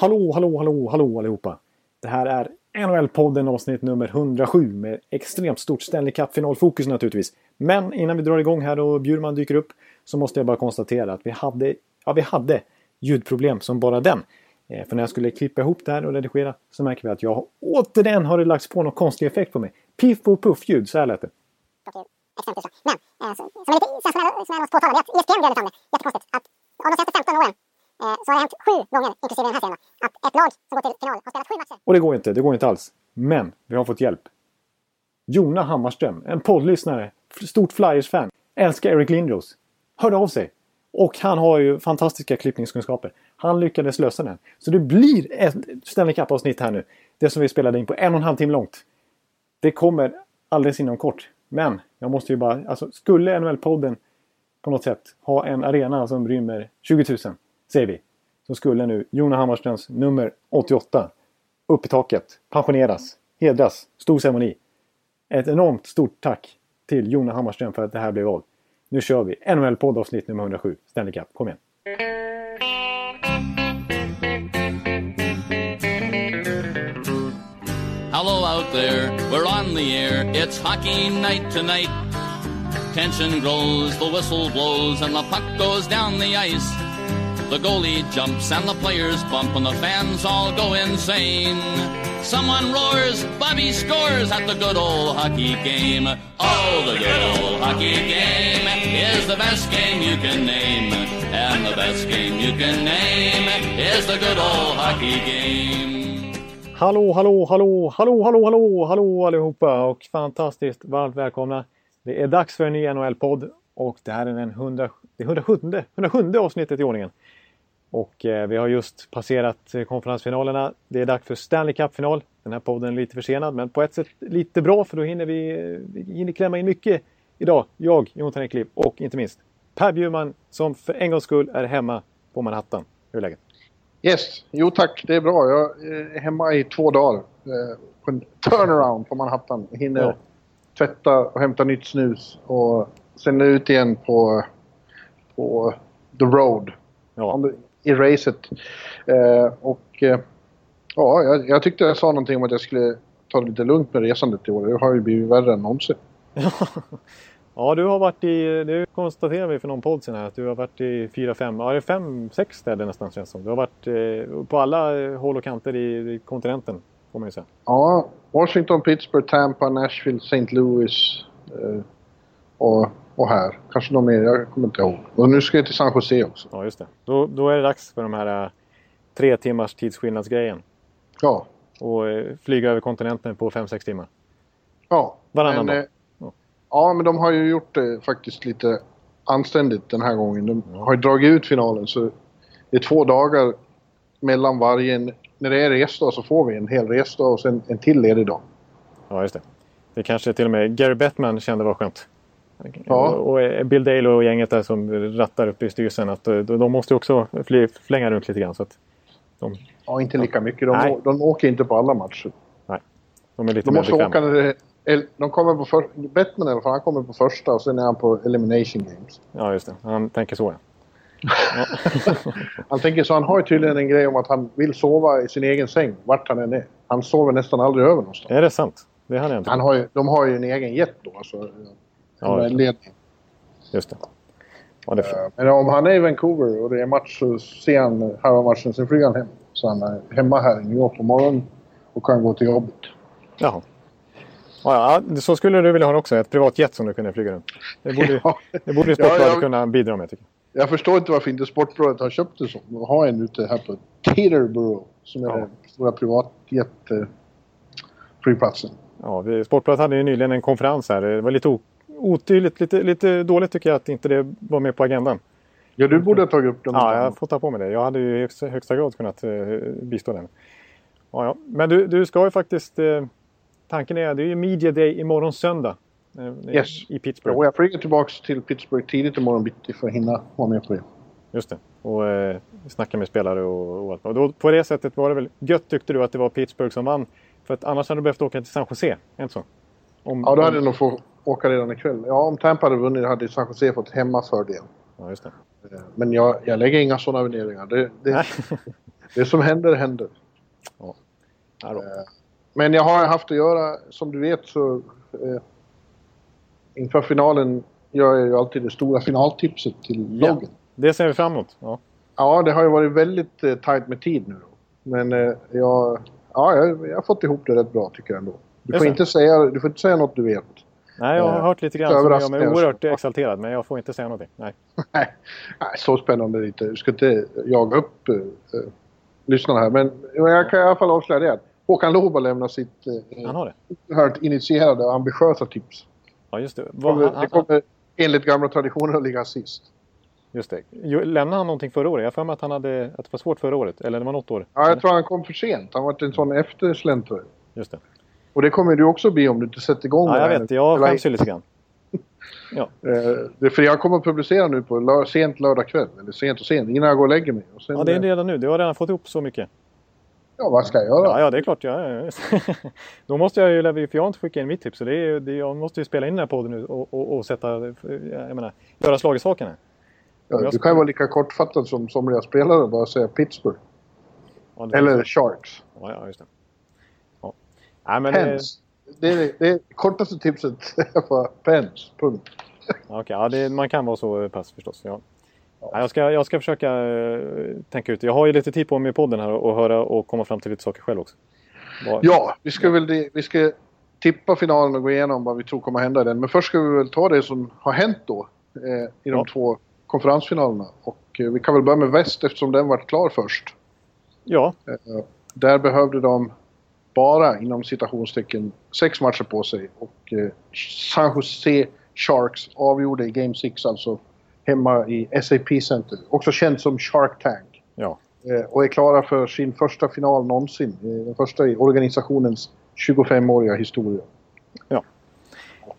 Hallå, hallå, hallå, hallå allihopa! Det här är NHL-podden avsnitt nummer 107 med extremt stort Stanley Cup-finalfokus naturligtvis. Men innan vi drar igång här och Bjurman dyker upp så måste jag bara konstatera att vi hade, ja, vi hade ljudproblem som bara den. För när jag skulle klippa ihop det här och redigera så märker vi att jag återigen har det lagts på någon konstig effekt på mig. Piff och puff-ljud, så här lät det. Men som, är lite, som, jag, som det är att ESPN gör det. Jättekonstigt. Att av de senaste 15 åren Eh, så har det hänt sju gånger, inklusive den här serien, att ett lag som går till final har spelat sju matcher. Och det går inte, det går inte alls. Men vi har fått hjälp. Jona Hammarström, en poddlyssnare, stort Flyers-fan, älskar Eric Lindros. Hörde av sig. Och han har ju fantastiska klippningskunskaper. Han lyckades lösa den. Så det blir ett Stanley Cup-avsnitt här nu. Det som vi spelade in på en och en halv timme långt. Det kommer alldeles inom kort. Men jag måste ju bara, alltså skulle NHL-podden på något sätt ha en arena som rymmer 20 000, säger vi. Så skulle nu Jona Hammarströms nummer 88 upp i taket, pensioneras, hedras, stor ceremoni. Ett enormt stort tack till Jona Hammarström för att det här blev av. Nu kör vi NHL-podd avsnitt nummer 107, Stanley Cup. Kom igen! Hello out there, we're on the air. It's hockey night tonight. Tension grows, the whistle blows, and the puck goes down the ice. The goalie jumps and the players bump, and the fans all go insane. Someone roars, Bobby scores at the good old hockey game. Oh, the good old hockey game is the best game you can name. And the best game you can name is the good old hockey game. Hallå, hallå, hallå, hallå, hallå, hallå, hallå allihopa och fantastiskt varmt välkomna. Det är dags för en ny NHL-podd och det här är den 100, det 107, 107 avsnittet i ordningen. Och eh, vi har just passerat eh, konferensfinalerna. Det är dags för Stanley Cup-final. Den här podden är lite försenad men på ett sätt lite bra för då hinner vi, eh, vi hinner klämma in mycket idag. Jag, Jonathan Ekliv och inte minst Per Bjurman som för en gångs skull är hemma på Manhattan. Hur är läget? Yes, jo tack, det är bra. Jag är hemma i två dagar eh, på en turnaround på Manhattan. Hinner Ja. tvätta och hämta nytt snus och sen ut igen på, på the road. Ja, I racet. Eh, och eh, ja, jag, jag tyckte jag sa någonting om att jag skulle ta det lite lugnt med resandet i år. Det har ju blivit värre än någonsin. ja du har varit i, det konstaterade vi för någon podd sen här, att du har varit i fyra, fem, ja det är fem, sex städer nästan känns som. Du har varit eh, på alla håll och kanter i, i kontinenten, får man ju säga. Ja, Washington, Pittsburgh, Tampa, Nashville, St. Louis eh, och, och här. Kanske någon mer, jag kommer inte ihåg. Och nu ska jag till San Jose också. Ja, just det. Då, då är det dags för de här eh, tre timmars tidsskillnadsgrejen. Ja, Och eh, flyga över kontinenten på fem, sex timmar. ja. Varannan men, dag. eh, Ja. Ja, men de har ju gjort det faktiskt lite anständigt den här gången. De har ju dragit ut finalen så det är två dagar mellan varje. När det är resdag så får vi en hel resdag och sen en till ledig dag. Ja, just det. Det kanske till och med Gary Bettman kände var skönt. Ja. Och, eh, Bill Dale och gänget där som rattar upp i styrelsen. Att, eh, de, måste också fly, flänga runt lite grann. Så att de, Ja, inte lika mycket. De, Nej. de åker inte på alla matcher. de är lite De måste åka när det, De kommer på för, Bettman i alla fall, han kommer på första och sen är han på Elimination Games. Ja, just det. Han tänker så. Ja. Han tänker så, han har ju tydligen en grej om att han vill sova i sin egen säng, vart han än är. Han sover nästan aldrig över någonstans. är det sant? Det hade jag inte Han har ju, de har ju en egen jet då, alltså. Ja, En ledning. Just det. Ja, det jag. Men om han är i Vancouver och det är match så ser han halva matchen, sen flyger han hem. Så han är hemma här i New York på morgonen och kan gå till jobbet. Jaha. Ja, ja, så skulle du vilja ha det också. Ett privat jet som du kunde flyga runt. Det borde, Ja. det borde Ja, Sportbladet jag- kunna bidra med tycker jag. Jag förstår inte varför inte Sportbladet har köpt det så. De har en ute här på Teterboro som är Ja. den stora privatjet-flygplatsen. Ja, vi, Sportbladet hade ju nyligen en konferens här. Det var lite otydligt, lite, lite dåligt tycker jag att inte det var med på agendan. Ja, du borde ha tagit upp den. Ja, jag får ta på mig det. Jag hade ju i högsta, grad kunnat eh, bistå den. Ja, ja. Men du, du ska ju faktiskt... Eh, tanken är det är ju Media Day imorgon söndag. Eh, Yes. I Pittsburgh. Och jag flyger tillbaka till Pittsburgh tidigt imorgon bitti för att hinna vara med på det. Just det. Och eh, snacka med spelare och, och allt. Och då, på det sättet var det väl gött tyckte du att det var Pittsburgh som vann. För att annars hade du behövt åka till San Jose. Inte så? Om, Ja, då hade om, nog fått åka redan ikväll. Ja, om Tampa hade vunnit hade San Jose fått hemmafördel. Ja, just det. Eh, Men jag, jag lägger inga sådana värderingar. Det, det. Det som händer, händer. Ja, då. Men jag har haft att göra, som du vet så... Eh, inför finalen gör jag ju alltid det stora finaltipset till Ja. loggen. Det ser vi fram emot. Ja. Ja, det har ju varit väldigt eh, tajt med tid nu då. Men eh, jag, ja, jag, jag har fått ihop det rätt bra tycker jag ändå. Du Det är får, inte säga, du får inte säga något du vet. Nej, jag har Eh, hört lite grann som mig överraskningar. oerhört exalterad. Men jag får inte säga någonting. Nej. Nej, så spännande är det inte. Du ska inte jaga upp eh, lyssnarna här. Men jag kan i alla fall avslöja det. Håkan Loob har lämnat sitt Han har det? oerhört initierade och ambitiösa tips. Ja, just det. Vad, Kommer, han, det kommer enligt gamla traditioner att ligga sist. just det. Lämnade han någonting förra året? Jag har för mig att, han hade, att det var svårt förra året. Eller det var något år. Ja, jag tror han kom för sent. Han var en sån eftersläntrare. Just det. Och det kommer du också bli om du inte sätter igång Ja, jag vet. Jag skäms ju lite grann. Ja. Eh, det, för jag kommer att publicera nu på lör, sent lördag kväll. Eller sent och sent. Innan jag går och lägger mig. Och sen, ja, det är eh, redan nu. Du har redan fått ihop så mycket. ja, vad ska jag göra? Ja, ja, det är klart. Ja. Då måste jag ju, för jag har inte skickat in mitt tips. Så det är, det, jag måste ju spela in den här podden nu och, och, och sätta, jag menar, göra slag i saken här. Ja, du kan ju vara lika kortfattad som somliga spelare och bara säga Pittsburgh. Ja, Eller Sharks. Ja, ja, just det. Ja. Men, Pens. Det är det, det är kortaste tipset Pens. Punkt. ja, okej, ja, det, man kan vara så pass förstås. Ja. Ja, jag, ska, jag ska försöka eh, tänka ut. Jag har ju lite tid på mig i podden här och höra och komma fram till lite saker själv också. Vad- Ja, vi ska väl det, vi ska tippa finalen och gå igenom vad vi tror kommer hända i den. Men först ska vi väl ta det som har hänt då eh, i de Ja. två konferensfinalerna. Och eh, vi kan väl börja med väst eftersom den var klar först. ja, Eh, där behövde de bara inom citationstecken sex matcher på sig och eh, San Jose Sharks avgjorde i Game 6 alltså hemma i SAP Center. Också känt som Shark Tank. ja. Eh, och är klara för sin första final någonsin. Eh, Den första i organisationens 25-åriga historia. Ja. Och,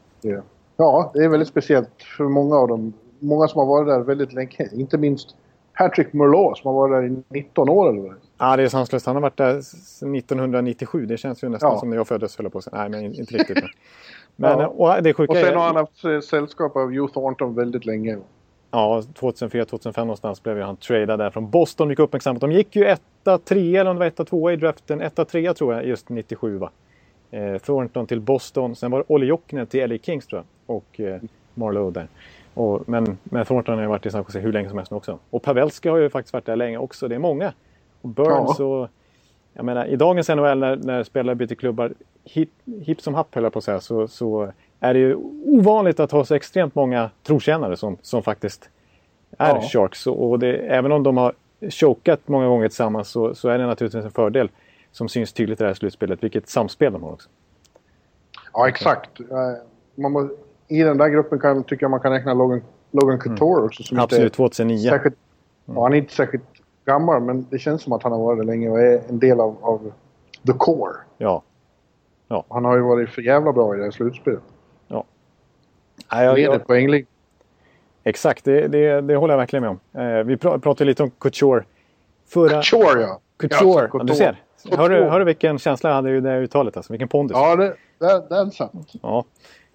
ja, det är väldigt speciellt för många av dem. Många som har varit där väldigt länge. Inte minst Patrick Merlot som har varit där i 19 år eller vad det är. Ja, det är sanslöst. Han har varit där sedan 1997. Det känns ju nästan Ja. som när jag föddes, höll på att. Nej, men inte riktigt. Men, men Ja. och det sjuka Och sen har han haft sällskap av Hugh Thornton väldigt länge. Ja, 2004-2005 någonstans blev han tradad där från Boston. Mycket uppmärksammat. De gick ju etta, trea eller om det var etta, tvåa i draften. Etta, trea tror jag, just 97 va. Eh, Thornton till Boston. Sen var det Olli Jokinen till LA Kings tror jag. Och eh, Marlowe där. Och, men, men Thornton har ju varit i San Jose hur länge som helst nu också. Och Pavelski har ju faktiskt varit där länge också. Det är många. Burns och... Jag menar, i dagens NHL när, när spelare byter klubbar hipp hip som happ höll jag på att säga, så, så är det ju ovanligt att ha så extremt många trotjänare som, som faktiskt är Ja. Sharks. Och det, även om de har chokat många gånger tillsammans så, så är det naturligtvis en fördel som syns tydligt i det här slutspelet. Vilket samspel de har också. Ja, exakt. Eh, må, I den där gruppen kan, tycker jag man kan räkna Logan, Logan Couture också. Som Absolut, Inte 2009. är särskilt, ja, han är inte särskilt gammal men det känns som att han har varit där länge och är en del av, av the core. Ja. Han har ju varit för jävla bra i det här slutspelet. Nej, jag, Leder jag, poänglig. exakt, det, det, det håller jag verkligen med om. Eh, vi pra, pratade lite om Couture. Förra... Couture ja! Couture, Ja, ja, du ser. Hör du, hör du vilken känsla jag hade i det uttalet? Alltså, vilken pondus. Ja, det, det, det är sant. Ja.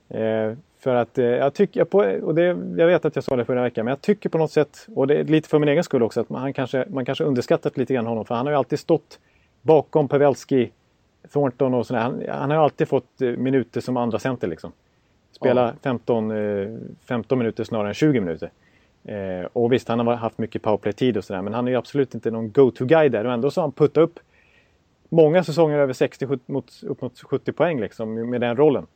Eh, för att eh, jag tycker, på, och det, jag vet att jag sa det förra veckan, men jag tycker på något sätt, och det är lite för min egen skull också, att man, han kanske, man kanske underskattat lite grann honom. För han har ju alltid stått bakom Pavelski, Thornton och sådär. Han, han har ju alltid fått eh, minuter som andra center liksom. Spela 15, eh, 15 minuter snarare än 20 minuter. Eh, och visst, han har haft mycket powerplay-tid och sådär, men han är ju absolut inte någon go-to-guy där. Och ändå så har han puttat upp många säsonger över 60, mot, mot, upp mot 70 poäng liksom, med den rollen.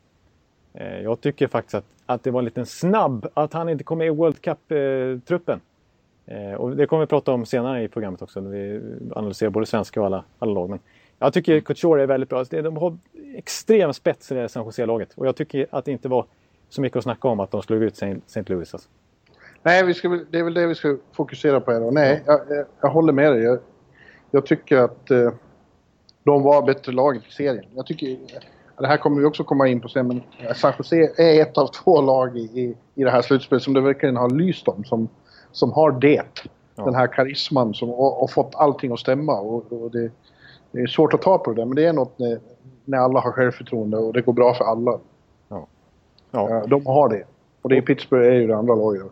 Eh, jag tycker faktiskt att, att det var en liten snabb att han inte kom med i World Cup-truppen. Eh, och det kommer vi prata om senare i programmet också när vi analyserar både svenska och alla, alla lag. Men jag tycker Couture är väldigt bra. Alltså, de har extrem spets i det här San Jose-laget. Och jag tycker att det inte var så mycket att snacka om att de slog ut St. Louis. Alltså. Nej, vi ska, det är väl det vi ska fokusera på här då. Nej, jag, jag, jag håller med dig. Jag, jag tycker att eh, de var bättre laget i serien. Jag tycker... Det här kommer vi också komma in på sen, men eh, San Jose är ett av två lag i, i, i det här slutspelet som det verkligen har lyst om. Som, som har det. Ja. Den här karisman som, och, och fått allting att stämma. Och, och det, det är svårt att ta på det där, men det är något när, när alla har självförtroende och det går bra för alla. Ja. Ja, de har det. Och det är Pittsburgh är ju det andra laget.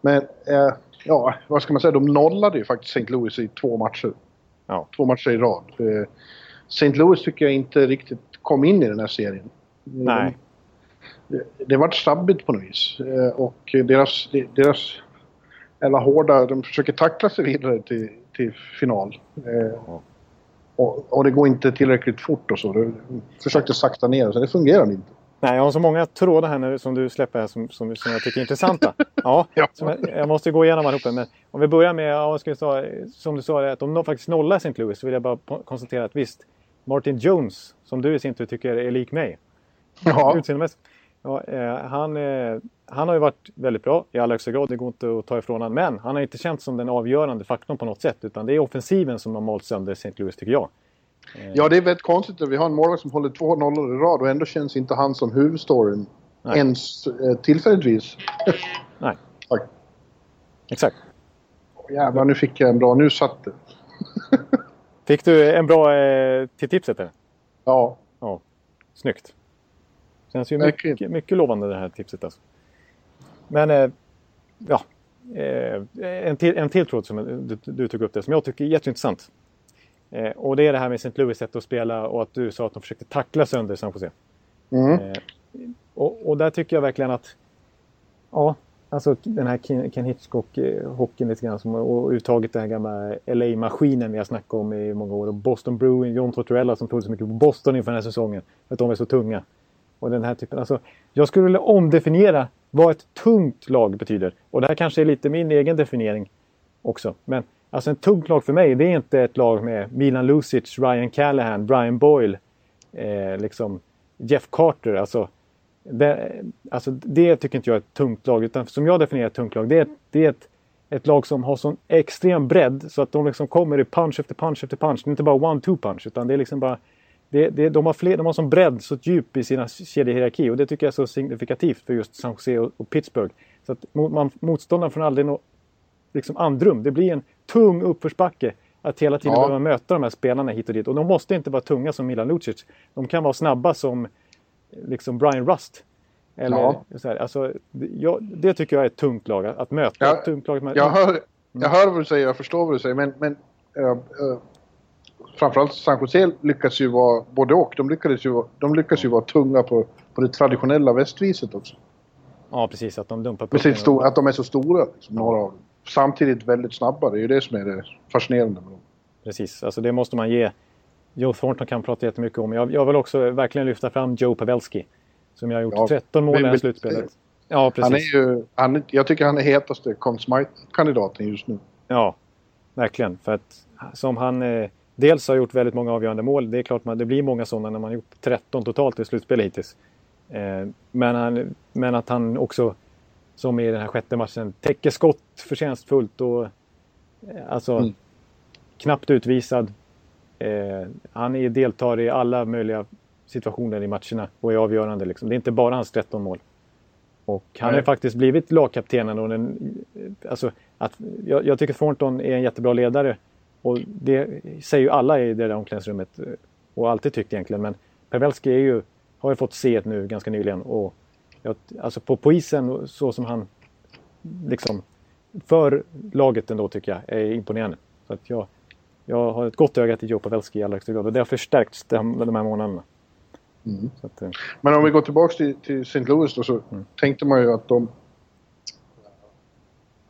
Men eh, ja, vad ska man säga? De nollade ju faktiskt St. Louis i två matcher. Ja. Två matcher i rad. Eh, St. Louis tycker jag inte riktigt kom in i den här serien. Nej. Det, det vart stabbigt på något vis. Eh, Och deras, deras eller hårda, de försöker tackla sig vidare till, till final. Eh, Och, och det går inte tillräckligt fort och så. De försökte sakta ner så det fungerar inte. Nej, jag har så många trådar här nu som du släpper här som, som, som jag tycker är intressanta. Ja, Ja. som jag, jag måste gå igenom allihopa. Men om vi börjar med, ja, ska vi ta, som du sa, att om de faktiskt nollar St. Louis så vill jag bara konstatera att visst, Martin Jones, som du i sin tur tycker är lik mig, Ja, utseendemässigt. Ja, eh, han, eh, han har ju varit väldigt bra i allra högsta grad, det går inte att ta ifrån honom. Men han har inte känts som den avgörande faktorn på något sätt. Utan det är offensiven som har malt sönder St. Louis, tycker jag. ja, det är väldigt konstigt att vi har en målvakt som håller två nollor i rad och ändå känns inte han som huvudstoryn. Nej. Ens eh, tillfälligtvis. Nej, Tack. exakt. Jävlar, nu fick jag en bra... Nu satt det. Fick du en bra eh, till tipset? Eller? Ja. Ja, snyggt. Känns ju mycket, mycket lovande det här tipset. Alltså. Men eh, ja, eh, en, till, en till tråd som du, du tog upp det som jag tycker är jätteintressant. Eh, och det är det här med St. Louis sätt att spela och att du sa att de försökte tackla sönder San Jose. Mm. Och, och där tycker jag verkligen att ja, alltså den här Ken, Hitchcock-hockeyn lite grann som, och uttaget den här gamla LA-maskinen vi har snackat om i många år. Och Boston Bruin, John Tortorella som trodde så mycket på Boston inför den här säsongen. För att de är så tunga. Och den här typen, alltså, jag skulle vilja omdefiniera vad ett tungt lag betyder. Och det här kanske är lite min egen definiering också. Men alltså en tungt lag för mig, det är inte ett lag med Milan Lucic, Ryan Callahan, Brian Boyle, eh, liksom Jeff Carter. Alltså det, alltså det tycker inte jag är ett tungt lag. Utan som jag definierar ett tungt lag, det är, det är ett, ett lag som har sån extrem bredd så att de liksom kommer i punch efter punch efter punch. Det är inte bara one-two punch utan det är liksom bara... Det, det, de, har fler, de har sån bredd, så djup i sina kedjehierarki och det tycker jag är så signifikativt för just San Jose och, och Pittsburgh. Så att man, motståndaren får aldrig nå liksom andrum. Det blir en tung uppförsbacke att hela tiden Ja. behöva möta de här spelarna hit och dit. Och de måste inte vara tunga som Milan Lucic. De kan vara snabba som liksom Brian Rust. Eller Ja. så här, alltså, det- jag, det tycker jag är ett tungt lag. Att möta Ja, tungt lag. Med, Jag hör, jag hör vad du säger, jag förstår vad du säger, men, men äh, äh, framförallt San Jose lyckas ju vara både och. De lyckas ju, vara- de lyckas ju vara tunga på, på det traditionella västviset också. Ja, precis. Att de dumpar pucken. stor, att de är så stora, liksom, några av dem. Samtidigt väldigt snabba, det är ju det som är det fascinerande med dem. Precis, alltså det måste man ge. Joe Thornton kan prata jättemycket om. Jag, jag vill också verkligen lyfta fram Joe Pavelski. Som jag har gjort Ja, 13 mål i det här slutspelet. Ja, precis. Han är ju, han, jag tycker han är hetaste Conn Smythe-kandidaten just nu. Ja, verkligen. För att som han eh, dels har gjort väldigt många avgörande mål. Det är klart att det blir många sådana när man har gjort 13 totalt i slutspelet hittills. Eh, men, han, men att han också, som i den här sjätte matchen, täcker skott förtjänstfullt och eh, alltså Mm. knappt utvisad. Eh, han är, deltar i alla möjliga situationer i matcherna och är avgörande. Liksom. Det är inte bara hans 13 mål. Och han har Nej. ju faktiskt blivit lagkaptenen. Och den, alltså, att, jag, jag tycker Thornton är en jättebra ledare. Och det säger ju alla i det där omklädningsrummet. eh, Och alltid tyckt egentligen. Men Pavelski är ju, har ju fått se det nu ganska nyligen. Och jag, alltså på, på isen så som han liksom för laget ändå tycker jag är imponerande. Så att jag, jag har ett gott öga till Joe Pavelski i allra högsta grad. Och det har förstärkts de, de här månaderna. Mm. Att, eh, Men om vi går tillbaka till, till St. Louis då så Mm. tänkte man ju att de...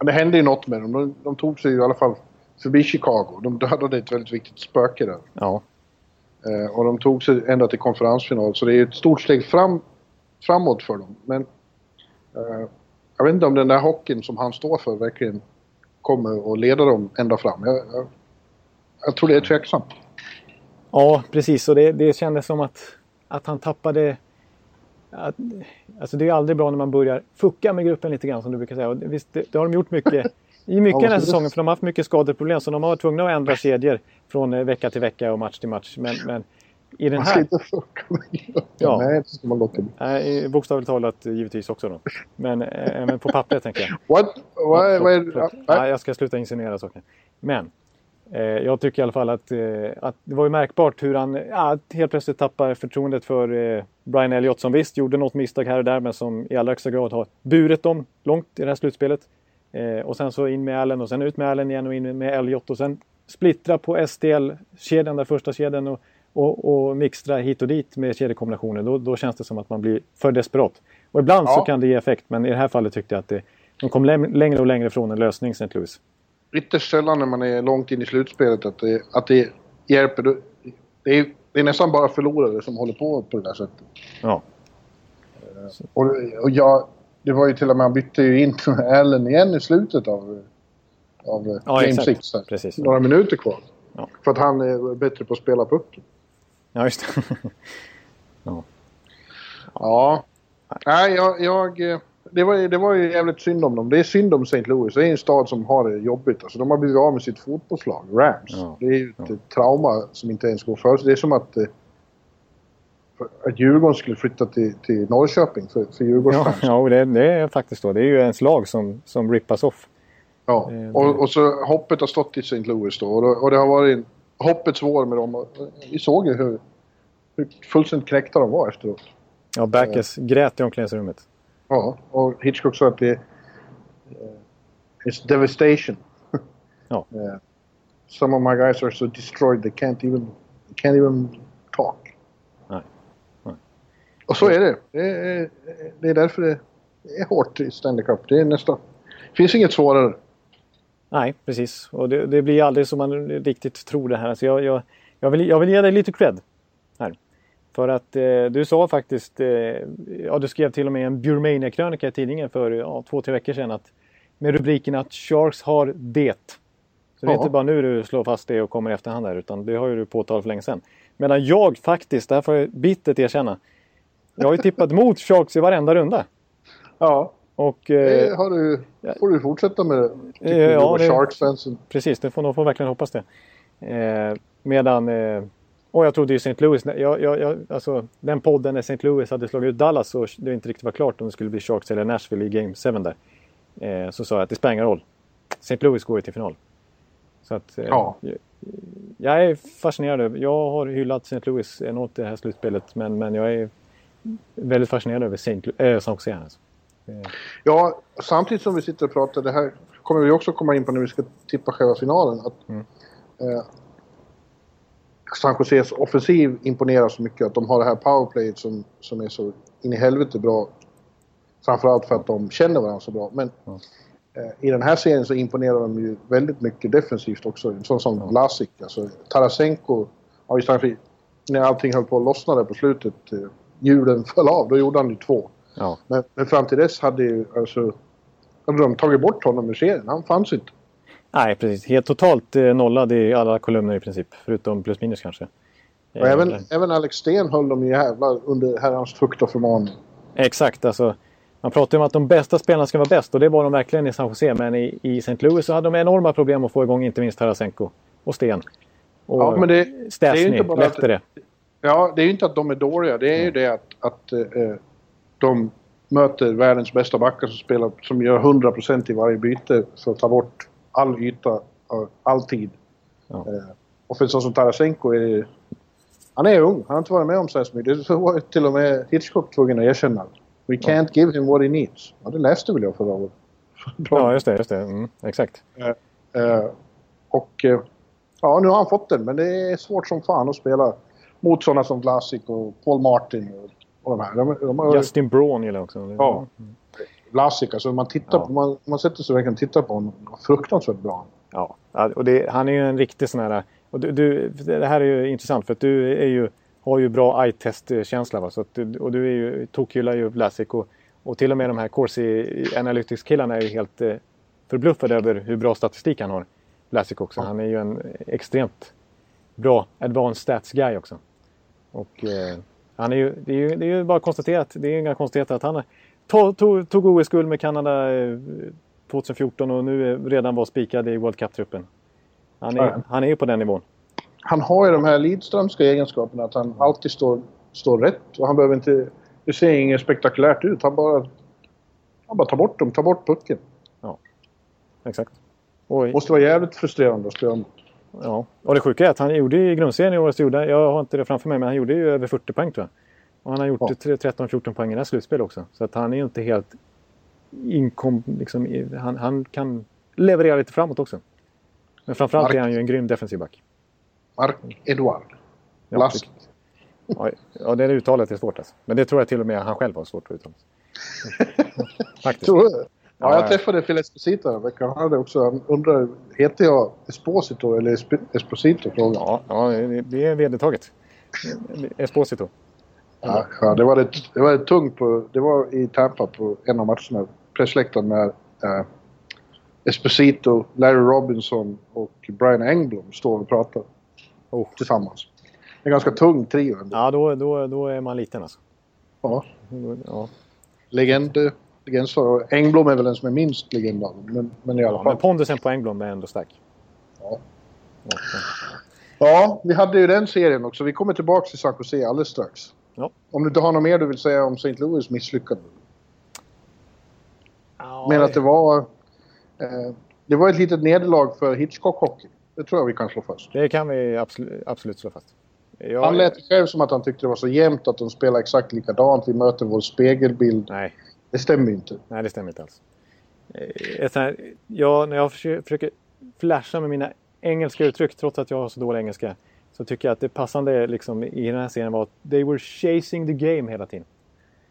Det hände ju något med dem. De, de tog sig i alla fall förbi Chicago. De dödade ett väldigt viktigt spöke där. ja, Eh, och de tog sig ända till konferensfinal. Så det är ett stort steg fram, framåt för dem. Men eh, jag vet inte om den där hockeyn som han står för verkligen kommer att leda dem ända fram. Jag, jag, jag tror det är tveksamt. Ja, precis. Och det, det kändes som att, att han tappade... Att, alltså det är aldrig bra när man börjar fucka med gruppen lite grann som du brukar säga. Och visst, det, det har de gjort mycket i mycket Ja, den här säsongen. För de har haft mycket skadeproblem. Så de har varit tvungna att ändra kedjor från eh, vecka till vecka och match till match. Men, men i den Man ska här... inte fucka med gruppen. Ja. Nej, det ska man bli. Nej, bokstavligt talat givetvis också då. Men, eh, men på pappret tänker jag. What? Är det? Förlåt. Ja, jag ska sluta insinuera saker. Men eh, jag tycker i alla fall att, eh, att det var ju märkbart hur han ja, helt plötsligt tappar förtroendet för eh, Brian Elliott som visst gjorde något misstag här och där men som i allra högsta grad har burit dem långt i det här slutspelet. Eh, och sen så in med Allen och sen ut med Allen igen och in med Elliott och sen splittra på SDL-kedjan, den första kedjan och, och, och mixtra hit och dit med kedjekombinationer. Då, då känns det som att man blir för desperat. Och ibland Ja. så kan det ge effekt, men i det här fallet tyckte jag att det, de kom längre och längre från en lösning, St. Louis. Ytterst sällan när man är långt in i slutspelet att det, att det hjälper. Det är, det är nästan bara förlorare som håller på på det där sättet. Ja, Och, och jag, det var ju till och med, han bytte ju in Allen igen i slutet av, av Ja, Game exakt. 6. där. Precis. Några minuter kvar. Ja. För att han är bättre på att spela pucken. ja just det. Ja. Nej, jag... jag eh, det, var, det var ju jävligt synd om dem. Det är synd om St. Louis. Det är en stad som har det jobbigt. Alltså, de har blivit av med sitt fotbollslag, Rams. Ja. Det är ju ett trauma som inte ens går för sig. Det är som att, eh, att Djurgården skulle flytta till, till Norrköping för, för ja, Djurgårdsfans. ja och det, det är faktiskt så. Det är ju ens lag som, som rippas off. Ja, Eh, och, och så hoppet har stått i St. Louis då. Och, det- och det har varit en hoppets vår med dem. Vi såg ju hur, hur fullständigt knäckta de var efteråt. Ja, Backes grät i omklädningsrummet. Ja, och Hitchcock sa att det... Uh, it's devastation. Ja. Eh, some of my guys are so destroyed they can't even, they can't even talk. Nej. Nej. Och så är det. Det är, det är därför det är hårt i Stanley Cup. Det är nästan... Finns inget svårare. Nej, precis. Och det, det blir aldrig som man riktigt tror det här. Alltså jag, jag, jag, vill, jag vill ge dig lite cred här. För att eh, du sa faktiskt, eh, ja du skrev till och med en Bjurmania-krönika i tidningen för ja, två, tre veckor sedan. Att, med rubriken att Sharks har det. Så det är Ja. inte bara nu du slår fast det och kommer i efterhand här, utan det har ju du påtalat för länge sedan. Medan jag faktiskt, det här får jag bittert erkänna. Jag har ju tippat mot Sharks i varenda runda. Ja, Och eh, det har du, får du fortsätta med. Det. Eh, du ja, det- Sharks-fansen. Precis, det får får verkligen hoppas det. Eh, medan... Eh, och jag trodde ju St. Louis... Jag, jag, jag, alltså, den podden när St. Louis hade slagit ut Dallas så det inte riktigt var klart om det skulle bli Sharks eller Nashville i Game 7 där. Eh, så sa jag att det spelar ingen roll. St. Louis går ju till final. Så att... Eh, Ja. jag, jag är fascinerad. Jag har hyllat St. Louis enormt det här slutspelet men, men jag är väldigt fascinerad över St. Äh, San Jose. Alltså. Ja, samtidigt som vi sitter och pratar, det här kommer vi också komma in på när vi ska tippa själva finalen. Att, Mm. San Joses offensiv imponerar så mycket att de har det här powerplayet som, som är så in i helvete bra. Framförallt för att de känner varandra så bra. Men eh, i den här serien så imponerar de ju väldigt mycket defensivt också. En sån som Vlasic, alltså Tarasenko. Ja, det, när allting höll på att lossna där på slutet. Eh, hjulen föll av, då gjorde han ju två. Ja. Men, men fram till dess hade ju alltså... Hade de tagit bort honom ur serien? Han fanns inte. Nej, precis. Helt totalt eh, nollad i alla kolumner i princip. Förutom plus minus kanske. Och Eh, även, även Alex Sten höll dem ju jävla under herrans tukt och förmaning. Exakt, alltså. Man pratar ju om att de bästa spelarna ska vara bäst och det var de verkligen i San Jose. Men i, i St. Louis så hade de enorma problem att få igång inte minst Tarasenko och Sten. Och Ja, men det- det är Stasny, inte bara att- Lehtere. Ja, det är ju inte att de är dåliga. Det är ju det att, att eh, de möter världens bästa backar som, spelar, som gör 100% i varje byte för att ta bort all yta, och all tid. Ja. Eh, och för en sån som Tarasenko är det- Han är ung. Han har inte varit med om så här så mycket. Det var till och med Hitchcock tvungen att erkänna. We can't give him what he needs. Ja, det läste väl jag förra året. Ja, just det. Just det. Mm, exakt. Eh, och ja, nu har han fått den, men det är svårt som fan att spela mot sådana som Vlasic och Paul Martin och, och de här. De, de har, Justin Braun gillar också. Ja. Vlasic, alltså man tittar Ja. på, man, man sätter sig verkligen och tittar på honom. Fruktansvärt bra. Ja, ja, och det, han är ju en riktig sån här... Och du, du, det här är ju intressant för att du är ju, har ju bra eye-test-känsla. Va? Så att och du är ju, tokhyllar ju Vlasic och, och till och med de här Corsi Analytics-killarna är ju helt eh, förbluffade över hur bra statistik han har. Vlasic också. Han är ju en extremt bra advanced stats guy också. Och eh, han är ju, det, är ju, det är ju bara konstaterat, det är ju inga konstigheter att han tog, tog, tog OS-guld med Kanada eh, 2014 och nu redan var spikad i World Cup-truppen. Han är, Ja. han är ju på den nivån. Han har ju de här Lidströmska egenskaperna att han alltid står, står rätt och han behöver inte... Det ser inget spektakulärt ut. Han bara... Han bara tar bort dem, tar bort pucken. Exakt. Och, Måste vara jävligt frustrerande att spela mot. ja. och det sjuka är att han gjorde i grundserien i år, så gjorde, jag har inte det framför mig, men han gjorde ju över 40 poäng tror jag. Och han har gjort Ja. 13-14 poäng i det här slutspelet också. Så att han är ju inte helt inkom, liksom, i- han, han kan leverera lite framåt också. Men framförallt Mark. är han ju en grym defensiv back. Mark Edouard. Ja, Blask. Ja, ja, det är uttalet är svårt alltså. Men det tror jag till och med han själv har svårt att uttala. Faktiskt. Tror du? Ja, Ja, jag ja. träffade Phil Esposito den veckan. Han hade också... Han undrar, heter jag Esposito eller Esp- Esposito? Ja, ja, det är vedertaget. Esposito. Ja, ja, det var det, det var det tungt på... Det var i Tampa på en av matcherna. Pressläktaren när eh, Esposito, Larry Robinson och Brian Engblom står och pratar Oh. tillsammans. En ganska tung trio ändå. Ja, då, då, då är man liten alltså. Ja. Ja. Legend, legendsvar. Engblom är väl den som är minst legend av men, men i alla Ja, men pondusen på Engblom är ändå stark. Ja. Ja, Ja, vi hade ju den serien också. Vi kommer tillbaka till San Jose alldeles strax. Ja. Om du inte har något mer du vill säga om St. Louis misslyckande? Men att det var... Eh, det var ett litet nederlag för Hitchcock Hockey. Det tror jag vi kan slå fast. Det kan vi absolut, absolut slå fast. Ja, Han lät själv som att han tyckte det var så jämnt att de spelar exakt likadant. Vi möter vår spegelbild. Nej, Det stämmer ju inte. nej, det stämmer inte alls. Eh, Ett sånt här, ja, när jag försöker, försöker flasha med mina engelska uttryck, trots att jag har så dålig engelska, så tycker jag att det passande liksom, i den här serien var att they were chasing the game hela tiden.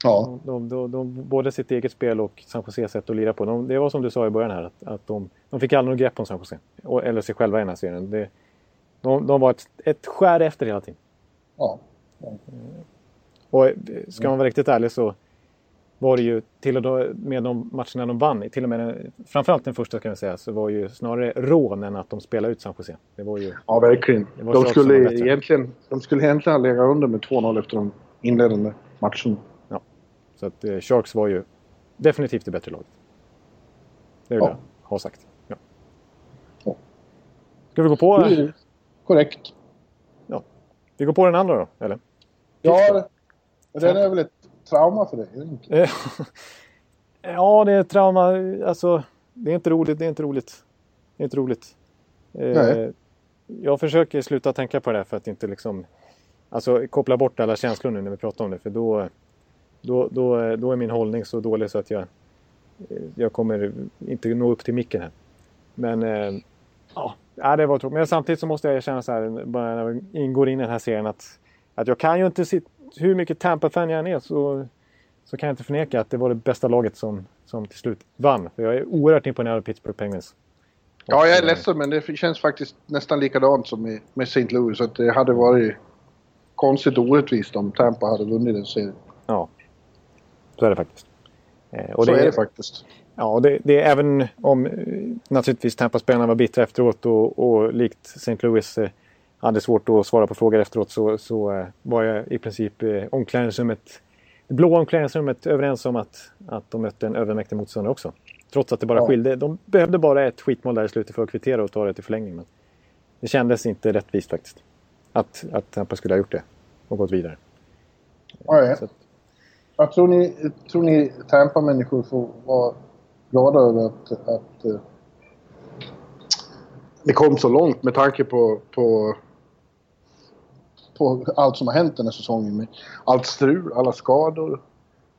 Ja. De, de, de, både sitt eget spel och San Jose sätt att lira på. De, det var som du sa i början här, att, att de, de fick aldrig något grepp om San Jose. Och, eller sig själva i den här serien. Det, de, de var ett, ett skär efter hela tiden. ja. Och ska man vara riktigt ärlig så var det ju till och med de matcherna de vann, till och med framförallt den första kan jag säga, så var ju snarare rån än att de spelade ut San Jose. Det var ju... Ja, verkligen. De skulle, egentligen, de skulle egentligen legat under med 2-0 efter de inledande matcherna. Så att eh, Sharks var ju definitivt det bättre laget. Det vill Ja. jag ha sagt. Ja. Ja. Ska vi gå på, Mm. Korrekt. vi går på den andra då, eller? Ja, den är väl ett trauma för dig? inte? Ja, det är ett trauma. Alltså, det är inte roligt. Det är inte roligt. Det är inte roligt. Eh, Nej. Jag försöker sluta tänka på det här för att inte liksom... Alltså koppla bort alla känslor nu när vi pratar om det. För då, då, då, då är min hållning så dålig så att jag, jag kommer inte nå upp till micken här. Men eh, ja, det var tråkigt. Men samtidigt så måste jag erkänna så här, bara när vi ingår in i den här serien att, att jag kan ju inte sitta... Hur mycket Tampa-fan jag än är så, så kan jag inte förneka att det var det bästa laget som, som till slut vann. För jag är oerhört imponerad av Pittsburgh Penguins. Ja, jag är eh, ledsen men det känns faktiskt nästan likadant som med, med St. Louis. Att det hade varit konstigt orättvist om Tampa hade vunnit den serien. Ja, så är det faktiskt. Eh, och Så är det faktiskt. Ja, det, det är även om eh, naturligtvis Tampa-spelarna var bittra efteråt och, och likt St. Louis hade svårt att svara på frågor efteråt så, så eh, var jag i princip eh, omklädningsrummet, det blå omklädningsrummet överens om att, att de mötte en övermäktig motståndare också. Trots att det bara Ja. skilde. De behövde bara ett skitmål där i slutet för att kvittera och ta det till förlängning. Men det kändes inte rättvist faktiskt. Att, att Tampa skulle ha gjort det och gått vidare. Ja, ja. Tror ni, tror ni Tampa-människor får vara glada över att, att eh, det kom så långt med tanke på, på, på allt som har hänt den här säsongen. Med allt strul, alla skador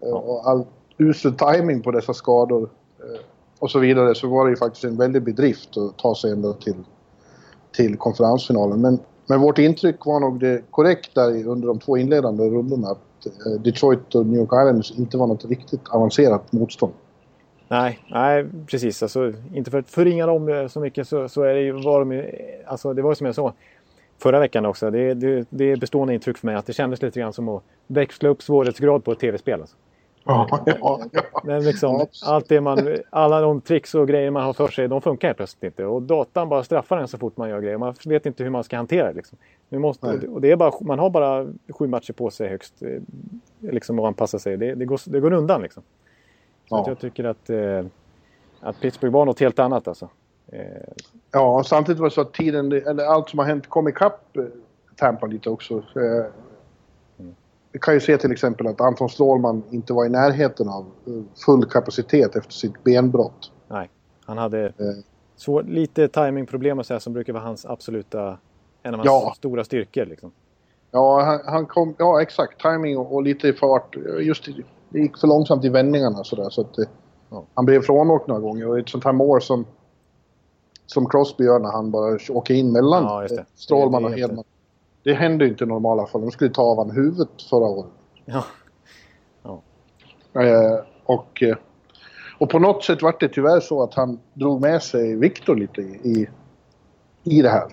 eh, och all usel timing på dessa skador eh, och så vidare. Så var det ju faktiskt en väldig bedrift att ta sig ända till, till konferensfinalen. Men, men vårt intryck var nog det korrekta under de två inledande rundorna. Att eh, Detroit och New York Islanders inte var något riktigt avancerat motstånd. Nej, nej precis. Alltså, inte för att förringa dem så mycket så, så är det ju, var de ju, alltså, det var ju som jag sa förra veckan också. Det, det, det är bestående intryck för mig att det kändes lite grann som att växla upp svårighetsgrad på ett tv-spel. Alltså. Ja, ja, ja. Men liksom, allt det man, alla de tricks och grejer man har för sig, de funkar helt plötsligt inte. Och datan bara straffar en så fort man gör grejer. Man vet inte hur man ska hantera det. Liksom. Nu måste, Nej. och det- är bara, man har bara sju matcher på sig högst eh, liksom, att anpassa sig. Det, det, går, det går undan liksom. Så Ja. jag tycker att, eh, att Pittsburgh var något helt annat alltså. Eh, Ja, och samtidigt var det så att tiden, eller allt som har hänt kom ikapp eh, Tampa lite också. Eh, Vi kan ju se till exempel att Anton Strålman inte var i närheten av full kapacitet efter sitt benbrott. nej, han hade svår, lite timingproblem och så här, som brukar vara hans absoluta, en av hans Ja. stora styrkor. Liksom. Ja, han, han kom... Ja, exakt. Timing och, och lite i fart. Just det, gick för långsamt i vändningarna sådär så att Ja. han blev frånåkt några gånger. Och ett sånt här mål som som Crosby gör när han bara åker in mellan Ja, Strålman och Hedman. Det händer ju inte i normala fall. De skulle ta av han huvudet förra året. Ja. Eh, och, eh, och på något sätt var det tyvärr så att han drog med sig Viktor lite i, i, i det här.